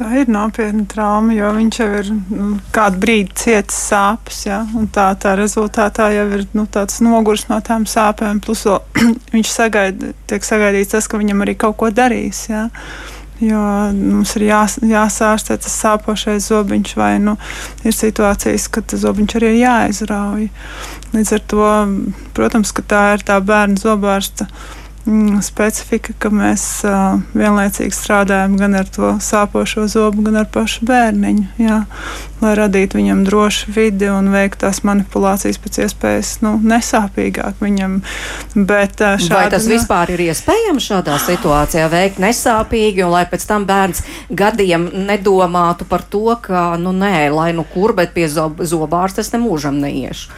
Tā ir nopietna trauma, jo viņš jau ir nu, kādu brīdi cietis sāpes. Ja? Tā, tā rezultātā jau ir nu, tāds nogurs no tām sāpēm. Plus viņš sagaida, tiek sagaidīts tas, ka viņam arī kaut ko darīs. Ja? Jo mums ir jās, jāsārstē tas sāpošais zobiņš, vai nu, ir situācijas, kad zobiņš arī ir jāizrauj. Līdz ar to, protams, ka tā ir tā bērnu zobārsta specifika, ka mēs uh, vienlaicīgi strādājam gan ar to sāpošo zobu, gan ar pašu bērniņu. Jā, lai radītu viņam drošu vidi un veiktu tās manipulācijas pēc iespējas nu, nesāpīgāk viņam. Bet, uh, šādi, Vai tas nu, vispār ir iespējams šādā situācijā veikt nesāpīgi, un lai pēc tam bērns gadiem nedomātu par to, ka, nu nē, lai nu kur, bet pie zob zobārsta es nemūžam neiešu?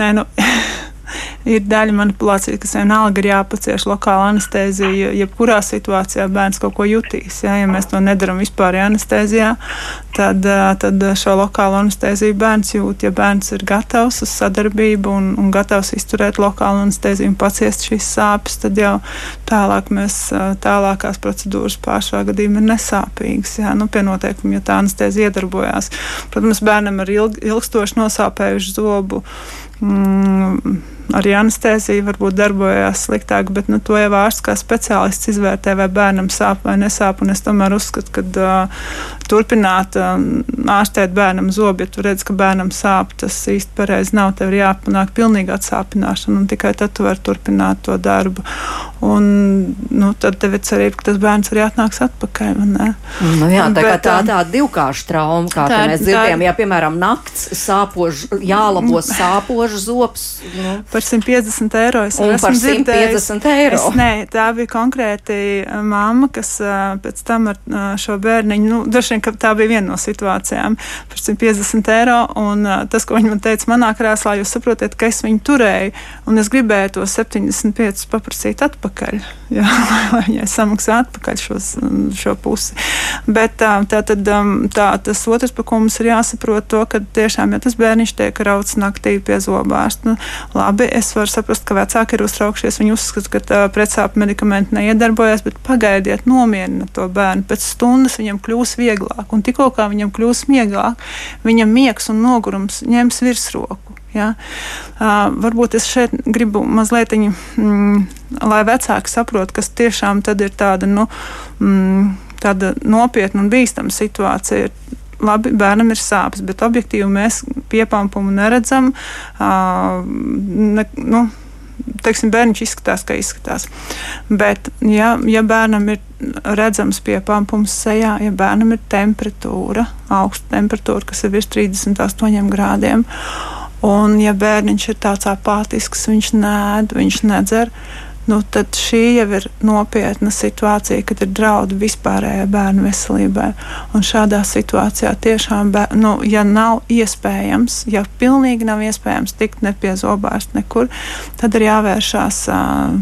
Nē, nu. Ir daļa manipulācija, kas vienalga ir jāpacieš lokāla anestēzija. Jebkurā situācijā bērns kaut ko jutīs. Ja, ja mēs to nedaram vispār anestēzijā, tad, tad šo lokālu anestēziju bērns jūt. Ja bērns ir gatavs uz sadarbību un, un gatavs izturēt lokālu anestēziju un paciest šīs sāpes, tad jau tālāk mēs tālākās procedūras pāršā gadījumā ir nesāpīgas. Ja, nu, pie noteikumiem, ja tā anestēzija iedarbojās. Protams, bērnam ar ilg, ilgstoši nosāpējušu zobu mm, arī anestēzija varbūt darbojās sliktāk, bet nu, to jau ārsts kā speciālists izvērtē, vai bērnam sāp vai nesāp. Es tomēr uzskatu, ka uh, turpināt uh, ārstēt bērnam zobu, ja tu redz, ka bērnam sāp, tas īsti pareizi nav. Tev ir jāpanāk pilnīga atsāpināšana, un tikai tad tu vari turpināt to darbu. Un, nu, tad tev ir cerība, ka tas bērns arī atnāks atpakaļ. Nu, jā, tā, bet, tā, tā divkārša trauma, kā tā, mēs dzirdējām, ja, piemēram, nakts sāpož, jālabo sāpožu zops. Nu. Par par 150 eiro. Es Un par 150 eiro. Es, nē, tā bija konkrēti mamma, kas pēc tam ar šo bērniņu, nu, droši vien, ka tā bija viena no situācijām par 150 eiro. Un tas, ko viņa man teica manā krēslā, jūs saprotat, ka es viņu turēju un es gribēju to 75 paprasīt atpakaļ. Jā, lai viņai samaksā atpakaļ šos, šo pusi. Bet tā, tā tad tā, tas otrs, par ko mums ir jāsaprot, to, ka tiešām, ja tas bērniņš tiek rauts naktī pie zobārsta, nu, labi, es varu saprast, ka vecāki ir uztraukšies, viņi uzskata, ka pretsāpju medikamenti neiedarbojas, bet pagaidiet, nomierina to bērnu. Pēc stundas viņam kļūs vieglāk, un tikko kā viņam kļūs vieglāk, viņam miegs un nogurums ņems virsroku. Ja? Uh, varbūt es šeit gribu mazliet, mm, lai vecāki saprotu, kas tiešām ir tāda, nu, mm, tāda nopietna un bīstama situācija. Labi, bērnam ir sāpes, bet objektīvi mēs piepampumu neredzam. Uh, ne, nu, teiksim, bērns izskatās, kā izskatās. Bet, ja, ja bērnam ir redzams piepampums sejā, ja bērnam ir temperatūra, augsta temperatūra, kas ir virs 38 grādiem, un ja bērniņš ir tāds apātisks, viņš nēd, viņš nedzer nu, tad šī jau ir nopietna situācija, kad ir draudi vispārējai bērnu veselībai. Un šādā situācijā tiešām, bēr, nu, ja nav iespējams, ja pilnīgi nav iespējams tikt ne pie zobārsta nekur, tad ir jāvēršās. Uh,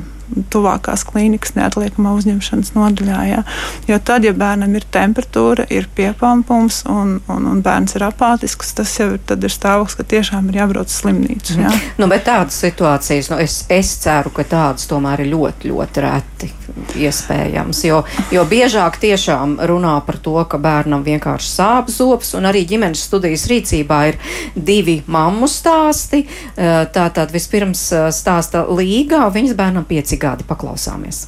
tuvākās klīnikas neatliekamā uzņemšanas nodaļā. Ja? Jo tad, ja bērnam ir temperatūra, ir piepampums un, un, un bērns ir apātisks, tas jau ir, ir stāvoklis, ka tiešām ir jābrauc uz slimnīcu. Ja? Nu, bet tādas situācijas, nu, es, es ceru, ka tādas tomēr ir ļoti, ļoti reti iespējams. Jo, jo biežāk tiešām runā par to, ka bērnam vienkārši sāp zobs, un arī ģimenes studijas rīcībā ir divi mammu stāsti. Tātad vispirms stāsta Līga, viņas bērnam pieci gadi paklausāmies.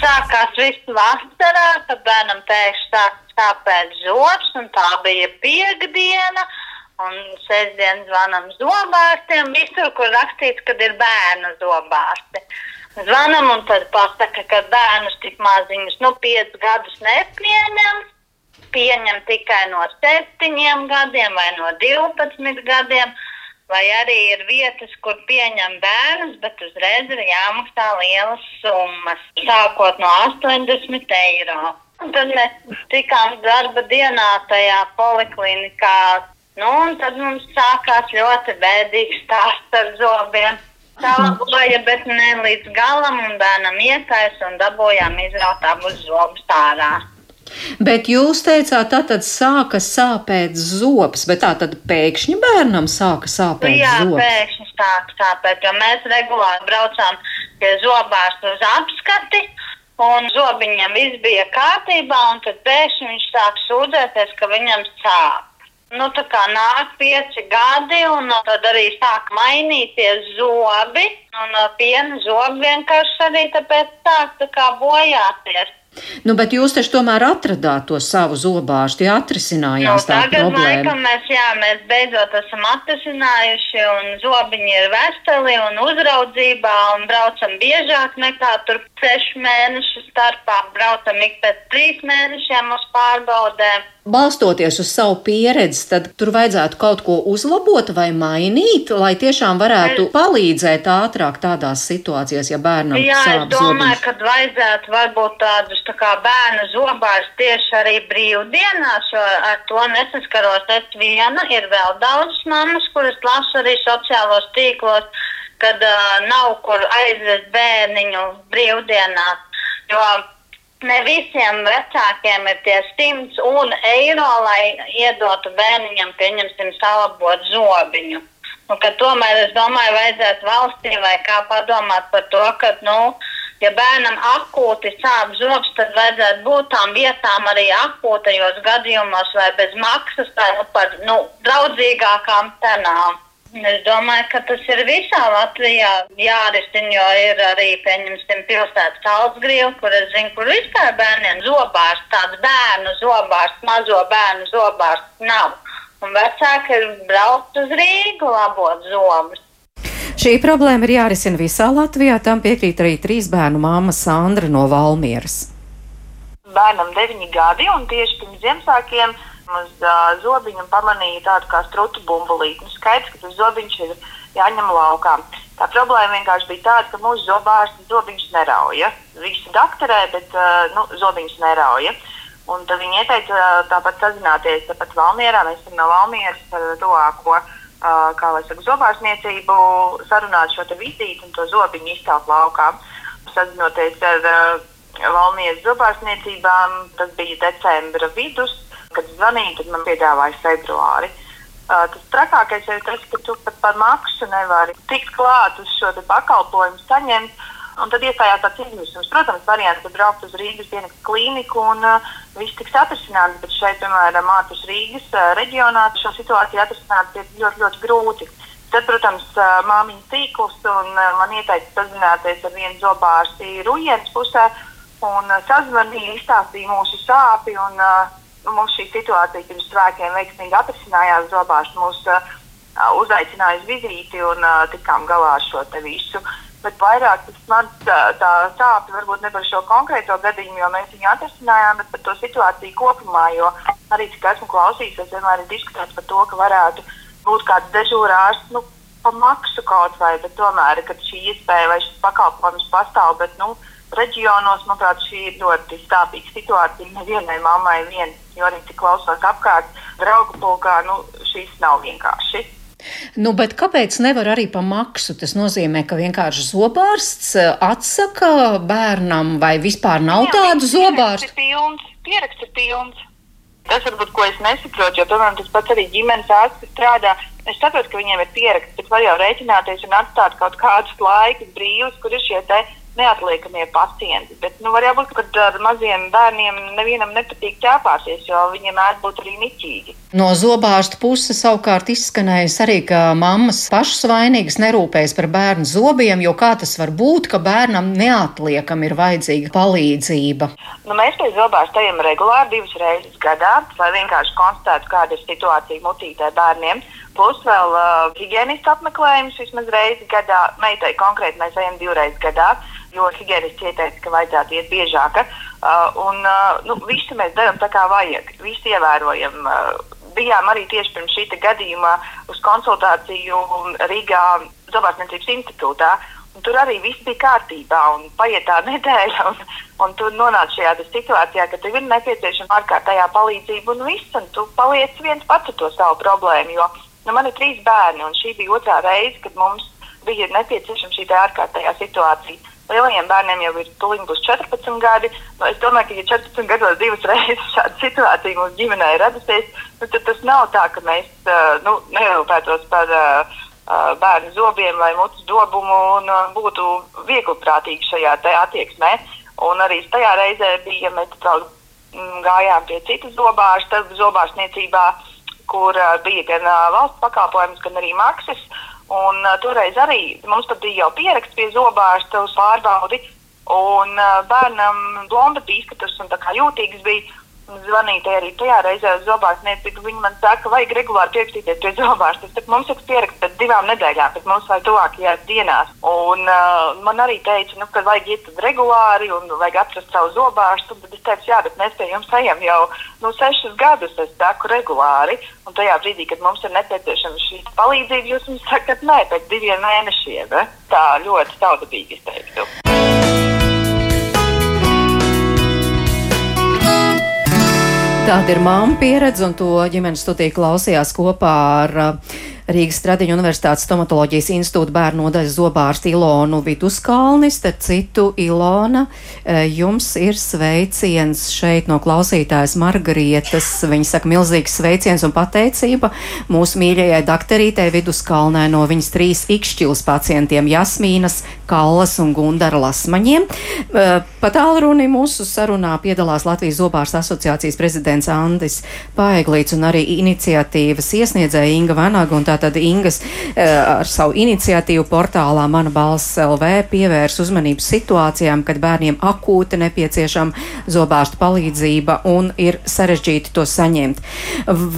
Sākās viss vasarā, kad bērnam pēkšņi sāk sāpēt zobs, un tā bija piekdiena. Un sestdien zvanām zobārstiem, visur, kur rakstīts, ka ir bērnu zobārsti. Zvanām un tad pasaka, ka bērnus tik maziņus, nu, 5 gadus nepieņem. Pieņem tikai no 7 gadiem vai no 12 gadiem vai arī ir vietas, kur pieņem bērnus, bet uzreiz ir jāmaksā lielas summas, sākot no 80 eiro. Un tad mēs tikām darba dienā tajā poliklinikā, nu, un tad mums sākās ļoti bēdīgs stāsts ar zobiem. Tā laboja, bet ne līdz galam, un bērnam iekais, un dabūjām izraut abus zobus ārā. Bet jūs teicāt, tā tad sāka sāpēt zobs, bet tā tad pēkšņi bērnam sāka sāpēt Jā, zobs. Jā, pēkšņi sāka sāpēt, jo mēs regulāri braucām pie zobārsta uz apskati. Un zobiņam viss bija kārtībā, un tad pēkšņi viņš sāk sūdzēties, ka viņam sāp. Nu, tā kā nāk pieci gadi, un tad arī sāk mainīties zobi, un piena zobi vienkārši arī tāpēc sāk tā kā bojāties. Nu, bet jūs taču tomēr atradāt to savu zobārstu, ja atrisinājās nu, tā tagad, problēma. Laikam, mēs, jā, mēs beidzot esam atrisinājuši, un zobiņi ir veseli un uzraudzībā, un braucam biežāk nekā tur sešu mēnešu starpā. Braucam ik pēc trīs mēnešiem uz pārbaudēm. Balstoties uz savu pieredzi, tad tur vajadzētu kaut ko uzlabot vai mainīt, lai tiešām varētu es... palīdzēt ātrāk tādās situācijās, ja bērnam ir sāpes. Jā, es domāju, ka vajadzētu varbūt tādus tā kā bērnu zobārus tieši arī brīvdienās, jo ar to nesaskaros es viena. Ir vēl daudz mammas, kuras lasu arī sociālos tīklos, kad uh, nav kur aizvest bērniņu brīvdienās. Jo ne visiem vecākiem ir tie 100 un eiro, lai iedotu bērniņam, pieņemsim, salabot zobiņu. Nu, tomēr es domāju, vajadzētu valstī vai kā padomāt par to, ka, nu, ja bērnam akūti sāp zobs, tad vajadzētu būt tām vietām arī akūtajos gadījumos vai bez maksas, tā nu, par nu, draudzīgākām cenām. Es domāju, ka tas ir visā Latvijā jārisina, jo ir arī, pieņemsim, pilsētas Altsgrīva, kur es zinu, kur vispār bērniem zobārs, tāds bērnu zobārs, mazo bērnu zobārs nav. Un vecāki ir braukt uz Rīgu labot zobus. Šī problēma ir jārisina visā Latvijā, tam piekrīt arī trīs bērnu māma Sandra no Valmieras. Bērnam deviņi gadi un tieši pirms Ziemassvētkiem uz uh, zobiņa un pamanīju tādu kā strutu bumbulīti. Nu, skaidrs, ka tas zobiņš ir jāņem laukā. Tā problēma vienkārši bija tāda, ka mūsu zobārsts zobiņus nerauja. Visu doktorē, bet uh, nu, zobiņus nerauja. Un tad viņi ieteica tāpat sazināties tāpat Valmierā. Mēs esam no Valmieras par tuvāko uh, kā lai saka, zobārstniecību, sarunāt šo vizīti un to zobiņu izcelt laukā. Sazinoties ar uh, Valmieras zobārstniecībām, tas bija decembra vidus, kad zvanīju, tad man piedāvāja februāri. Uh, tas trakākais ir tas, ka tu pat par maksu nevari tikt klāt uz šo pakalpojumu saņemt. Un tad iestājās tāds izmisums. Protams, variants, ka braukt uz Rīgas dienas klīniku un uh, viss tiks atrisināts, bet šeit, piemēram, ārpus Rīgas uh, reģionā šo situāciju atrisināt ir ļoti, ļoti grūti. Tad, protams, uh, māmiņa tīkls un uh, man ieteica sazināties ar vienu zobārsti Rujienas pusē un uh, sazvanīja, izstāstīja mūsu uh, nu, mums šī situācija pirms svētkiem veiksmīgi atrisinājās. Zobārsts mūs uh, uzaicināja uz vizīti un uh, tikām galā ar šo visu. Uh, Bet vairāk tas man tā, tā sāpes varbūt ne par šo konkrēto gadījumu, jo mēs viņu atrisinājām, bet par to situāciju kopumā. Jo arī cik esmu klausījies, vienmēr ir diskutēts par to, ka varētu būt kāds dežūra ārsts nu, pa maksu kaut vai, bet tomēr, kad šī iespēja vai šis pakalpojums pastāv, bet nu, reģionos, manuprāt, šī ir ļoti stāvīga situācija nevienai mammai vien, jo arī cik klausos apkārt draugu pulkā, nu, šīs nav vienkārši. Nu, bet kāpēc nevar arī pa maksu? Tas nozīmē, ka vienkārši zobārsts eh, atsaka bērnam vai vispār nav Jā, tādu zobārstu? Pieraksts ir pilns. Tas varbūt, ko es nesaprotu, jo, piemēram, tas pats arī ģimenes ārsts strādā. Es saprotu, ka viņiem ir pieraksts, bet var jau rēķināties un atstāt kaut kādus laikus brīvus, kur ir šie te neatliekamie pacienti. Bet nu, var būt, ka ar maziem bērniem nevienam nepatīk ķēpāties, jo viņiem mēdz būt arī niķīgi. No zobārsta puses savukārt izskanējis arī, ka mammas pašas vainīgas nerūpējas par bērnu zobiem, jo kā tas var būt, ka bērnam neatliekam ir vajadzīga palīdzība? Nu, mēs pie zobārsta ejam regulāri divas reizes gadā, lai vienkārši konstatētu, kāda ir situācija mutītē bērniem. Plus vēl uh, higiēnistu apmeklējums vismaz reizi gadā. Meitai konkrēti mēs ejam divreiz gadā jo higiēnists ieteica, ka vajadzētu iet biežāk. Uh, un uh, nu, visu mēs darām tā, kā vajag. Visu ievērojam. Uh, bijām arī tieši pirms šī gadījuma uz konsultāciju Rīgā Zobārstniecības institūtā. Tur arī viss bija kārtībā, un paiet tā nedēļa, un, un tu nonāc šajā situācijā, ka tev ir nepieciešama ārkārtējā palīdzība, un viss, un tu paliec viens pats ar to savu problēmu. Jo nu, man ir trīs bērni, un šī bija otrā reize, kad mums bija nepieciešama šī ārkārtējā situācija lielajiem bērniem jau ir tuliņi būs 14 gadi. Nu, es domāju, ka, ja 14 gados divas reizes šāda situācija mūsu ģimenē ir radusies, nu, tad tas nav tā, ka mēs uh, nu, nerūpētos par uh, bērnu zobiem vai mutes dobumu un uh, būtu viegliprātīgi šajā attieksmē. Un arī tajā reizē bija, ja mēs mm, gājām pie citas zobārsta, zobārstniecībā, kur uh, bija gan uh, valsts pakalpojums, gan arī maksas. Un uh, toreiz arī mums bija jau pieraksts pie zobārsta uz pārbaudi. Un uh, bērnam blonda bija izskatās un tā kā jūtīgs bija zvanīt arī tajā reizē uz zobārstnieci. Viņi man saka, ka vajag regulāri pierakstīties pie zobārsta. Tad mums ir pieraksts pēc divām nedēļām, bet mums vajag tuvākajās dienās. Un uh, man arī teica, nu, ka vajag iet regulāri un vajag atrast savu zobārstu. Tad es teicu, jā, bet mēs pie jums ejam jau nu, sešus gadus, es saku regulāri. Un tajā brīdī, kad mums ir nepieciešama šī palīdzība, jūs mums sakat, nē, pēc diviem mēnešiem. Ne? Tā ļoti saudabīgi izteiktu. Tāda ir māma pieredze, un to ģimenes studija klausījās kopā ar uh, Rīgas Stradiņu Universitātes stomatoloģijas institūta bērnu nodaļas zobārstu Ilonu Viduskalni. Starp citu, Ilona, e, jums ir sveiciens šeit no klausītājas Margarietas. Viņa saka milzīgs sveiciens un pateicība mūsu mīļajai dakterītei Viduskalnē no viņas trīs ikšķils pacientiem Jasmīnas, Kallas un Gundara Lasmaņiem. E, pa tālruni mūsu sarunā piedalās Latvijas zobārstu asociācijas prezidents Andis Paeglīts un arī iniciatīvas iesniedzēja Inga Vanaga un tā tātad Ingas ar savu iniciatīvu portālā Mana balss LV pievērs uzmanību situācijām, kad bērniem akūti nepieciešama zobārsta palīdzība un ir sarežģīti to saņemt.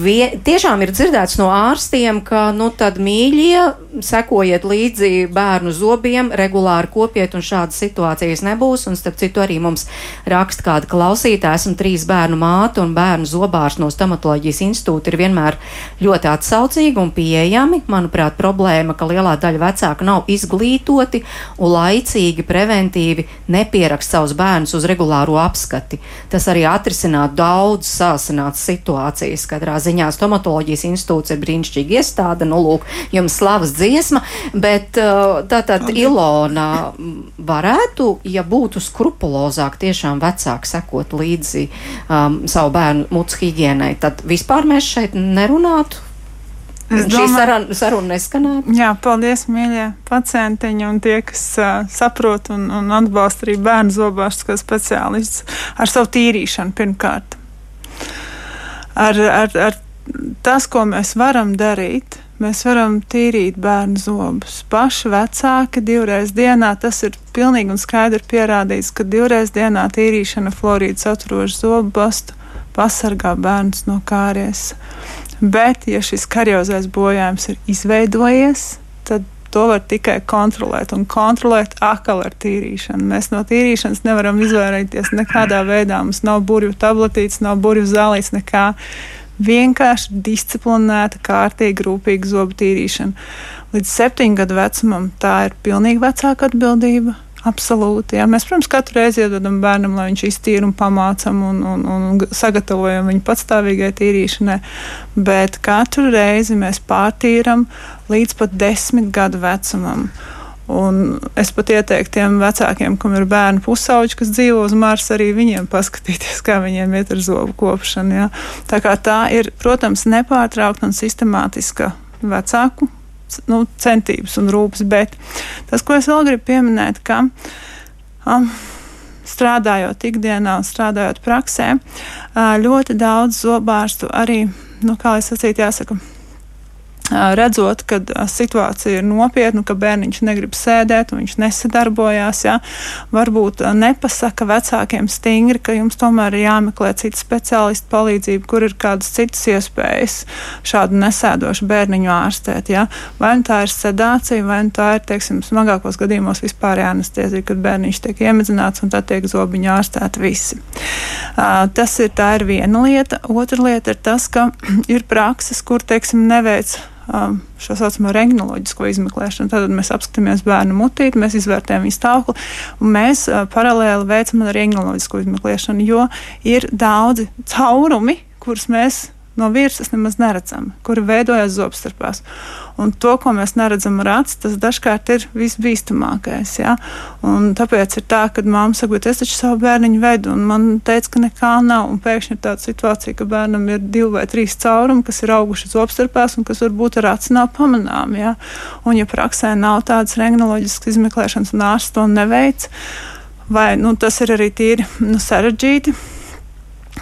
Vie, tiešām ir dzirdēts no ārstiem, ka, nu, tad mīļie, sekojiet līdzi bērnu zobiem, regulāri kopiet un šādas situācijas nebūs. Un, starp citu, arī mums raksta kāda klausītāja, esmu trīs bērnu māte un bērnu zobārs no stomatoloģijas institūta ir vienmēr ļoti atsaucīgi un pieejami. Manuprāt, problēma, ka lielā daļa vecāku nav izglītoti un laicīgi preventīvi nepierakst savus bērnus uz regulāro apskati. Tas arī atrisinātu daudz sāsināts situācijas. Katrā ziņā stomatoloģijas institūts ir brīnišķīga iestāde, nu lūk, jums slavas dziesma, bet uh, tātad Ilona varētu, ja būtu skrupulozāk tiešām vecāki sekot līdzi um, savu bērnu mutes higienai, tad vispār mēs šeit nerunātu. Es domāju, šī saruna, saruna neskanētu. Jā, paldies, mīļie pacientiņi un tie, kas uh, saprot un, un atbalsta arī bērnu zobārstu kā speciālists ar savu tīrīšanu pirmkārt. Ar, ar, ar tas, ko mēs varam darīt, mēs varam tīrīt bērnu zobus. Paši vecāki divreiz dienā, tas ir pilnīgi un skaidri pierādīts, ka divreiz dienā tīrīšana florīdu saturošu zobu bastu pasargā bērnus no kāries. Bet, ja šis kariozais bojājums ir izveidojies, tad to var tikai kontrolēt un kontrolēt akli ar tīrīšanu. Mēs no tīrīšanas nevaram izvairīties nekādā veidā. Mums nav burbuļu tabletītes, nav burbuļu zālītes, nekā. Vienkārši disciplinēta, kārtīga, rūpīga zobu tīrīšana. Līdz septiņu gadu vecumam tā ir pilnīgi vecāka atbildība. Absolūti. Jā. Mēs, protams, katru reizi iedodam bērnam, lai viņš iztīra un pamācam un, un, un sagatavojam viņu patstāvīgai tīrīšanai, bet katru reizi mēs pārtīram līdz pat desmit gadu vecumam. Un es pat ieteiktu tiem vecākiem, kam ir bērnu pusauģi, kas dzīvo uz Marsa, arī viņiem paskatīties, kā viņiem iet ar zobu kopšanu. Jā. Tā kā tā ir, protams, nepārtraukta un sistemātiska vecāku nu, centības un rūpes. Bet tas, ko es vēl gribu pieminēt, ka um, strādājot ikdienā un strādājot praksē, uh, ļoti daudz zobārstu arī, nu, kā es sacītu, jāsaka redzot, ka situācija ir nopietna, ka bērniņš negrib sēdēt, viņš nesadarbojās. Ja? Varbūt nepasaka vecākiem stingri, ka jums tomēr ir jāmeklē cita speciālista palīdzība, kur ir kādas citas iespējas šādu nesēdošu bērniņu ārstēt. Ja? Vai nu tā ir sedācija, vai nu tā ir, teiksim, smagākos gadījumos vispār anestezija, kad bērniņš tiek iemedzināts un tad tiek zobiņu ārstēti visi. Tas ir, ir viena lieta. Otra lieta ir tas, ka ir prakses, kur, teiksim, neveic šo saucamo rengnoloģisko izmeklēšanu. Tad mēs apskatāmies bērnu mutīti, mēs izvērtējam viņu stāvokli, un mēs uh, paralēli veicam arī rengnoloģisko izmeklēšanu, jo ir daudzi caurumi, kurus mēs no virsmas nemaz neredzam, kuri veidojas zobstarpās. Un to, ko mēs neredzam ar aci, tas dažkārt ir visbīstamākais. Ja? Un tāpēc ir tā, ka mamma saka, es taču savu bērniņu vedu, un man teica, ka nekā nav. Un pēkšņi ir tāda situācija, ka bērnam ir divi vai trīs caurumi, kas ir auguši zobstarpās un kas varbūt ar aci nav pamanām. Ja? Un ja praksē nav tādas rengnoloģiskas izmeklēšanas un ārsts to neveic, vai nu, tas ir arī tīri nu, sarežģīti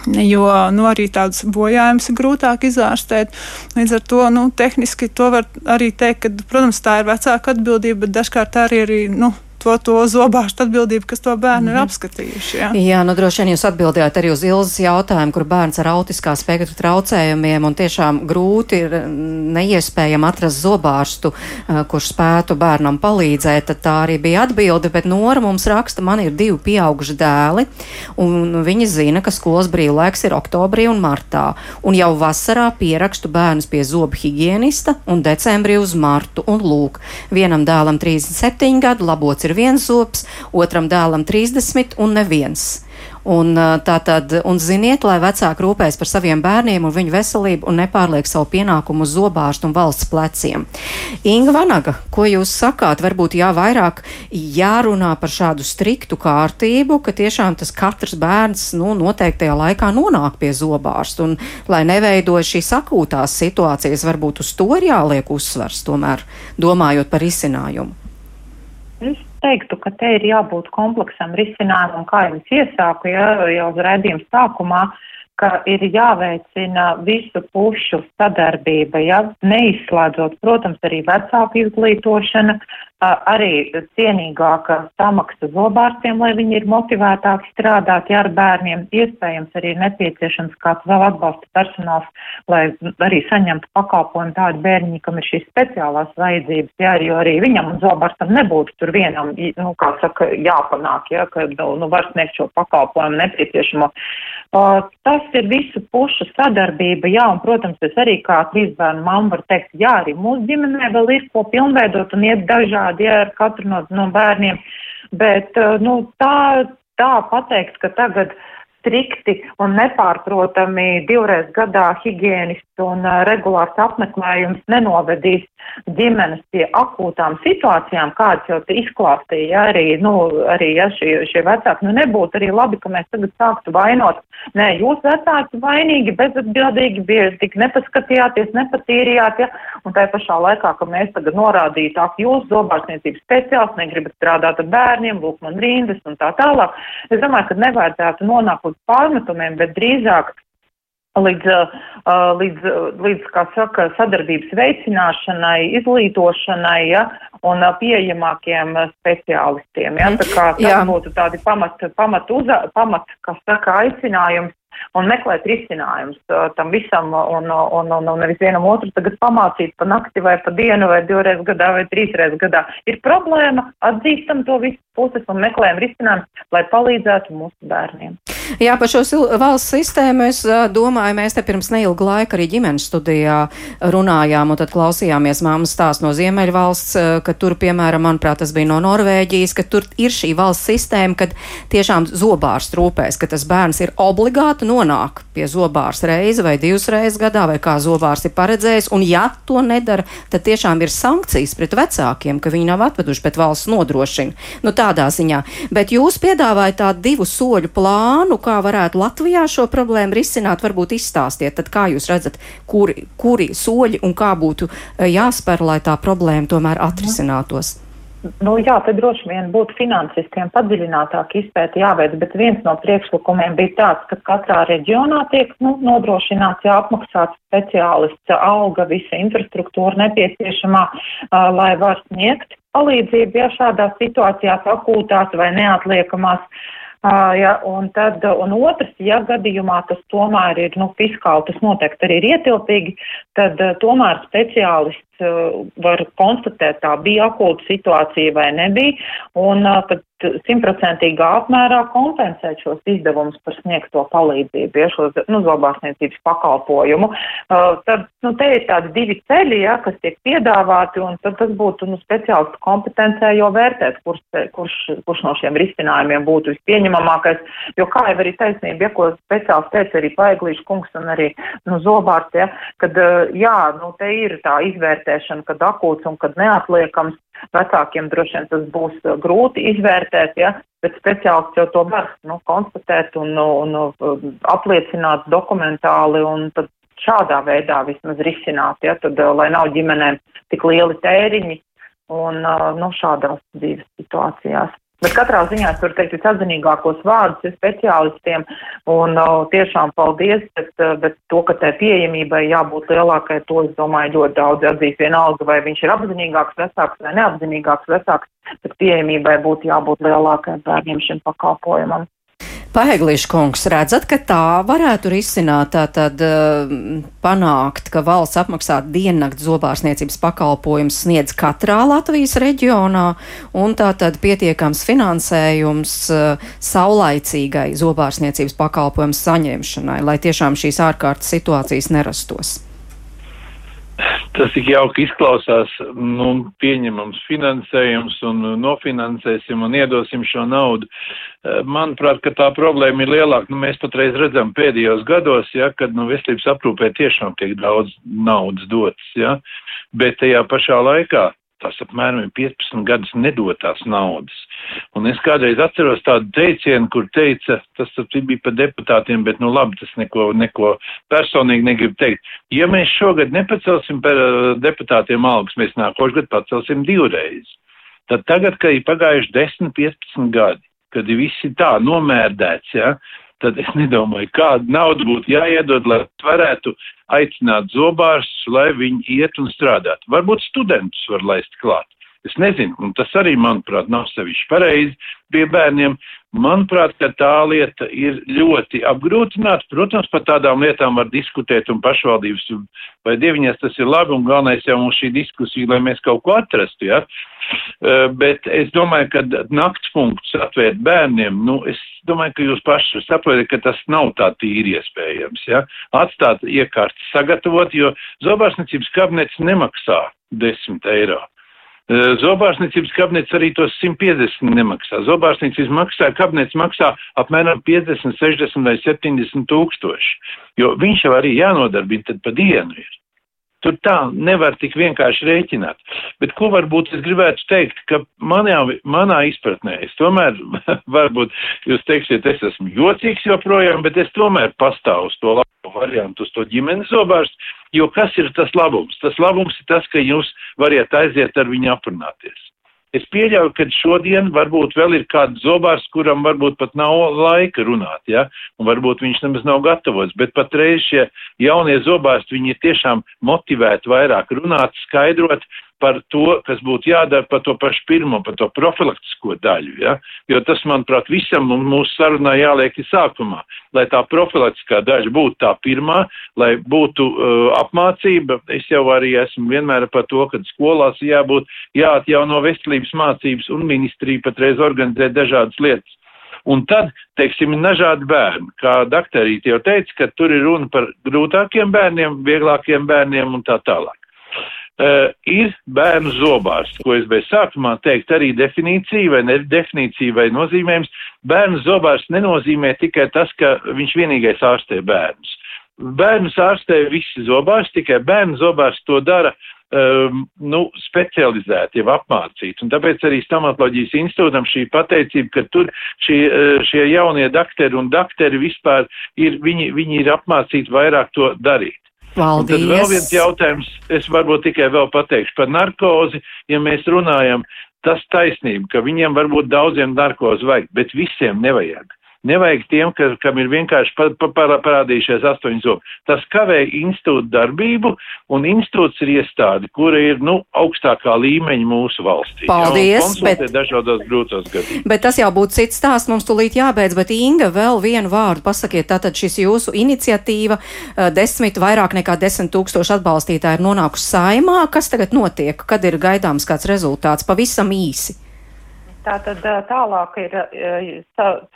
Jo nu, arī tādus bojājumus ir grūtāk izārstēt. Līdz ar to nu, tehniski to var arī teikt, ka, protams, tā ir vecāka atbildība, bet dažkārt arī, arī nu, to, to zobārstu atbildību, kas to bērnu mm -hmm. ir mhm. apskatījuši. Ja? Jā, nu droši vien jūs atbildējāt arī uz Ilzas jautājumu, kur bērns ar autiskā spektra traucējumiem un tiešām grūti ir neiespējami atrast zobārstu, uh, kurš spētu bērnam palīdzēt, tad tā arī bija atbilde, bet Nora mums raksta, man ir divi pieauguši dēli, un viņi zina, ka skolas brīvlaiks ir oktobrī un martā, un jau vasarā pierakstu bērnus pie zobu higienista un decembrī uz martu, un lūk, vienam dēlam 37 gadu, labots ir ir viens zops, otram dēlam 30 un neviens. Un, tā tad, un ziniet, lai vecāki rūpēs par saviem bērniem un viņu veselību un nepārliek savu pienākumu uz zobārstu un valsts pleciem. Inga Vanaga, ko jūs sakāt? Varbūt jā, vairāk jārunā par šādu striktu kārtību, ka tiešām tas katrs bērns nu, noteiktajā laikā nonāk pie zobārsta un lai neveidojas šīs akūtās situācijas, varbūt uz to ir jāliek uzsvars, tomēr domājot par izcinājumu. Es teiktu, ka te ir jābūt kompleksam risinājumam, kā jau es iesāku, ja, jau uz redzījuma sākumā, ka ir jāveicina visu pušu sadarbība, ja neizslēdzot, protams, arī vecāku izglītošana, arī cienīgāka samaksa zobārstiem, lai viņi ir motivētāki strādāt ja, ar bērniem. Iespējams, arī nepieciešams kāds vēl atbalsta personāls, lai arī saņemtu pakalpojumu tādu bērniņu, kam ir šīs speciālās vajadzības, ja, jo arī viņam un zobārstam nebūtu tur vienam, nu, kā saka, jāpanāk, ja, ka nu, var sniegt šo pakalpojumu nepieciešamo. Uh, tas ir visu pušu sadarbība, jā, un, protams, es arī kā trīsbērnu mamma varu teikt, jā, arī mūsu ģimenē vēl ir ko pilnveidot un iet dažādi ja, ar katru no, no bērniem, bet eh, nu, tā, tā pateikt, ka tagad strikti un nepārprotami divreiz gadā higiēnists un regulārs apmeklējums nenovedīs ģimenes pie akūtām situācijām, kādas jau te izklāstīja, ja, arī, nu, arī, ja šie, šie vecāki, nu, nebūtu arī labi, ka mēs tagad sāktu vainot. Nē, jūs vecāki vainīgi, bezatbildīgi, bieži tik nepaskatījāties, nepatīrījāt, ja, un tā pašā laikā, ka mēs tagad norādītu, ak, jūs zobārsniecības speciāls, negribat strādāt ar bērniem, lūk man rindas un tā tālāk. Es domāju, ka nevajadzētu nonākt uz pārmetumiem, bet drīzāk līdz, līdz, līdz, kā saka, sadarbības veicināšanai, izglītošanai, ja, un pieejamākiem speciālistiem. Ja, tā kā tas būtu tādi pamat, pamat, uza, pamat, kas saka, aicinājums un meklēt risinājumus tam visam un, un, un, un nevis vienam otru tagad pamācīt pa nakti vai pa dienu vai divreiz gadā vai trīsreiz gadā. Ir problēma, atzīstam to visu puses un meklējam risinājumus, lai palīdzētu mūsu bērniem. Jā, par šo valsts sistēmu es domāju, mēs te pirms neilga laika arī ģimenes studijā runājām un tad klausījāmies māmas stāst no Ziemeļvalsts, ka tur, piemēram, manuprāt, tas bija no Norvēģijas, ka tur ir šī valsts sistēma, kad tiešām zobārs trūpēs, ka tas bērns ir obligāti nonāk pie zobārs reizi vai divas reizes gadā, vai kā zobārs ir paredzējis, un ja to nedara, tad tiešām ir sankcijas pret vecākiem, ka viņi nav atveduši, bet valsts nodrošina. Nu, tādā ziņā. Bet jūs piedāvājat tādu divu soļu plānu, kā varētu Latvijā šo problēmu risināt, varbūt izstāstiet, tad kā jūs redzat, kuri, kuri soļi un kā būtu eh, jāspēr, lai tā problēma tomēr atrisinātos. Nu, jā, te droši vien būtu finansistiem padziļinātāk izpēti jāveic, bet viens no priekšlikumiem bija tāds, ka katrā reģionā tiek nu, nodrošināts, jāapmaksāts speciālists, alga, visa infrastruktūra nepieciešamā, uh, lai var sniegt palīdzību, ja šādās situācijās akūtās vai neatliekamās Uh, ja, un, tad, un otrs, ja gadījumā tas tomēr ir nu, fiskāli, tas noteikti arī ir ietilpīgi, tad uh, tomēr speciālists uh, var konstatēt, tā bija akūta situācija vai nebija, un tad simtprocentīgā apmērā kompensēt šos izdevumus par sniegto palīdzību, ja šos nu, zobārsniecības pakalpojumu. Uh, tad, nu, te ir tādi divi ceļi, ja, kas tiek piedāvāti, un tad tas būtu, nu, speciālistu kompetencē jau vērtēt, kurš, kurš, kurš no šiem risinājumiem būtu vispieņemamākais, jo kā jau arī taisnība, ja, ko speciālists teica arī Paiglīša kungs un arī, nu, zobārsts, ja, kad, uh, jā, nu, te ir tā izvērtēšana, kad akūts un kad neatliekams, Vecākiem droši vien tas būs uh, grūti izvērtēt, ja, bet speciālists jau to var nu, konstatēt un, un, un apliecināt dokumentāli un tad šādā veidā vismaz risināt, ja, tad, uh, lai nav ģimenēm tik lieli tēriņi un uh, nu, šādās dzīves situācijās. Bet katrā ziņā es varu teikt visatzinīgākos vārdus speciālistiem un uh, tiešām paldies, bet, uh, bet to, ka tai pieejamībai jābūt lielākai, to es domāju ļoti daudz atzīs vienalga, vai viņš ir apzinīgāks vecāks vai neapzinīgāks vecāks, bet pieejamībai būtu jābūt lielākai bērniem šim pakalpojumam. Paeglišs kungs, redzat, ka tā varētu risināt, tātad uh, panākt, ka valsts apmaksātu diennakts zobārsniecības pakalpojums sniedz katrā Latvijas reģionā un tātad pietiekams finansējums uh, saulaicīgai zobārsniecības pakalpojums saņemšanai, lai tiešām šīs ārkārtas situācijas nerastos tas tik jauki izklausās, nu, pieņemams finansējums un nofinansēsim un iedosim šo naudu. Manuprāt, ka tā problēma ir lielāka. Nu, mēs patreiz redzam pēdējos gados, ja, kad, nu, veselības aprūpē tiešām tiek daudz naudas dots, ja, bet tajā pašā laikā tas apmēram ir 15 gadus nedotās naudas. Un es kādreiz atceros tādu teicienu, kur teica, tas bija par deputātiem, bet nu labi, tas neko, neko personīgi negribu teikt. Ja mēs šogad nepacelsim par uh, deputātiem algas, mēs nākošais gadu pacelsim divreiz. Tad tagad, kad ir pagājuši 10, 15 gadi, kad visi tā nomērdēts, ja, tad es nedomāju, kāda nauda būtu jāiedod, lai varētu aicināt zobārstus, lai viņi iet un strādāt. Varbūt studentus var laist klāt. Es nezinu, un tas arī, manuprāt, nav sevišķi pareizi pie bērniem. Manuprāt, tā lieta ir ļoti apgrūtināta. Protams, par tādām lietām var diskutēt un pašvaldības vai dieviņās tas ir labi un galvenais jau mums šī diskusija, lai mēs kaut ko atrastu, ja. Uh, bet es domāju, ka naktpunktus atvērt bērniem, nu, es domāju, ka jūs paši saprotat, ka tas nav tā tīri iespējams, ja. Atstāt iekārtas sagatavot, jo zobārsniecības kabinets nemaksā 10 eiro. Zobārsniecības kabinets arī tos 150 nemaksā. Zobārsniecības maksā, kabinets maksā apmēram 50, 60 vai 70 tūkstoši, jo viņš jau arī jānodarbina tad pa dienu ir. Tur tā nevar tik vienkārši rēķināt. Bet ko varbūt es gribētu teikt, ka manā, manā izpratnē, es tomēr, varbūt jūs teiksiet, es esmu jocīgs joprojām, bet es tomēr pastāvu uz to labu variantu, uz to ģimenes zobārstu, jo kas ir tas labums? Tas labums ir tas, ka jūs variet aiziet ar viņu aprunāties. Es pieļauju, ka šodien varbūt vēl ir kāds zobārs, kuram varbūt pat nav laika runāt, ja, un varbūt viņš nemaz nav gatavots, bet patreiz šie jaunie zobārsti, viņi ir tiešām motivēti vairāk runāt, skaidrot, par to, kas būtu jādara par to pašu pirmo, par to profilaktisko daļu, ja? jo tas, manuprāt, visam mūsu sarunā jāliek ir sākumā, lai tā profilaktiskā daļa būtu tā pirmā, lai būtu uh, apmācība. Es jau arī esmu vienmēr par to, ka skolās jābūt jāatjauno veselības mācības un ministrija patreiz organizē dažādas lietas. Un tad, teiksim, dažādi bērni, kā daktarīte jau teica, ka tur ir runa par grūtākiem bērniem, vieglākiem bērniem un tā tālāk uh, ir bērnu zobārs, ko es bez sākumā teikt arī definīcija vai ne definīcija vai nozīmējums. Bērnu zobārs nenozīmē tikai tas, ka viņš vienīgais ārstē bērnus. Bērnus ārstē visi zobārs, tikai bērnu zobārs to dara um, nu, specializēti, jau apmācīti. Un tāpēc arī stomatoloģijas institūtam šī pateicība, ka tur šie, šie jaunie dakteri un dakteri vispār ir, viņi, viņi ir apmācīti vairāk to darīt. Paldies. Un tad vēl viens jautājums, es varbūt tikai vēl pateikšu par narkozi, ja mēs runājam, tas taisnība, ka viņiem varbūt daudziem narkozi vajag, bet visiem nevajag. Nevajag tiem, ka, kam ir vienkārši pa, pa, pa, parādījušies astoņi zobi. Tas kavē institūtu darbību, un institūts ir iestāde, kura ir, nu, augstākā līmeņa mūsu valstī. Paldies, jā, bet, dažādos grūtos gadījumos. Bet tas jau būtu cits stāsts, mums tulīt jābeidz, bet Inga, vēl vienu vārdu pasakiet, tātad šis jūsu iniciatīva, eh, desmit, vairāk nekā desmit tūkstoši atbalstītāji ir nonākuši saimā. Kas tagad notiek? Kad ir gaidāms kāds rezultāts? Pavisam īsi. Tātad tālāk ir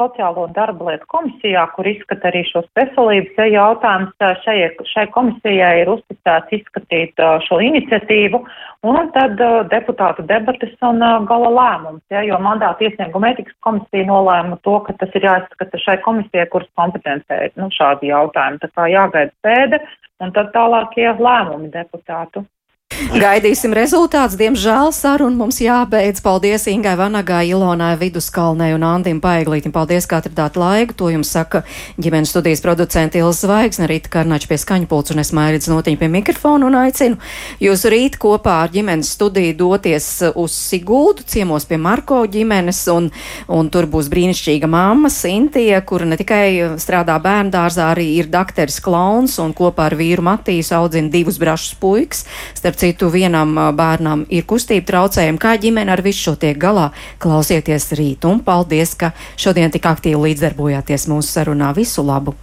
sociālo un darba lietu komisijā, kur izskata arī šos veselības jautājumus. Šai, šai komisijai ir uzticēts izskatīt šo iniciatīvu un tad deputātu debatas un gala lēmums, ja, jo mandāta iesnieguma etikas komisija nolēma to, ka tas ir jāizskata šai komisijai, kuras kompetencē ir nu, šādi jautājumi. Tā kā jāgaida pēde un tad tālākie lēmumi deputātu. Gaidīsim rezultātus. Diemžēl saruna mums jābeidz. Paldies Ingai Vanagai, Ilonai Viduskalnei un Andim Paiglītim. Paldies, ka atradāt laiku. To jums saka ģimenes studijas producenti Ilza Zvaigzne, Rīta Karnača pie skaņpults un es mērīdz notiņu pie mikrofonu un aicinu jūs rīt kopā ar ģimenes studiju doties uz Sigūdu, ciemos pie Marko ģimenes un, un tur būs brīnišķīga mamma Sintija, kura ne tikai strādā bērndārzā, arī ir dakteris Klauns un kopā ar vīru Matīs audzina divus brašus puikas. Starp citu, vienam bērnam ir kustība traucējumi, kā ģimene ar visu šo tiek galā. Klausieties rīt un paldies, ka šodien tik aktīvi līdzdarbojāties mūsu sarunā. Visu labu!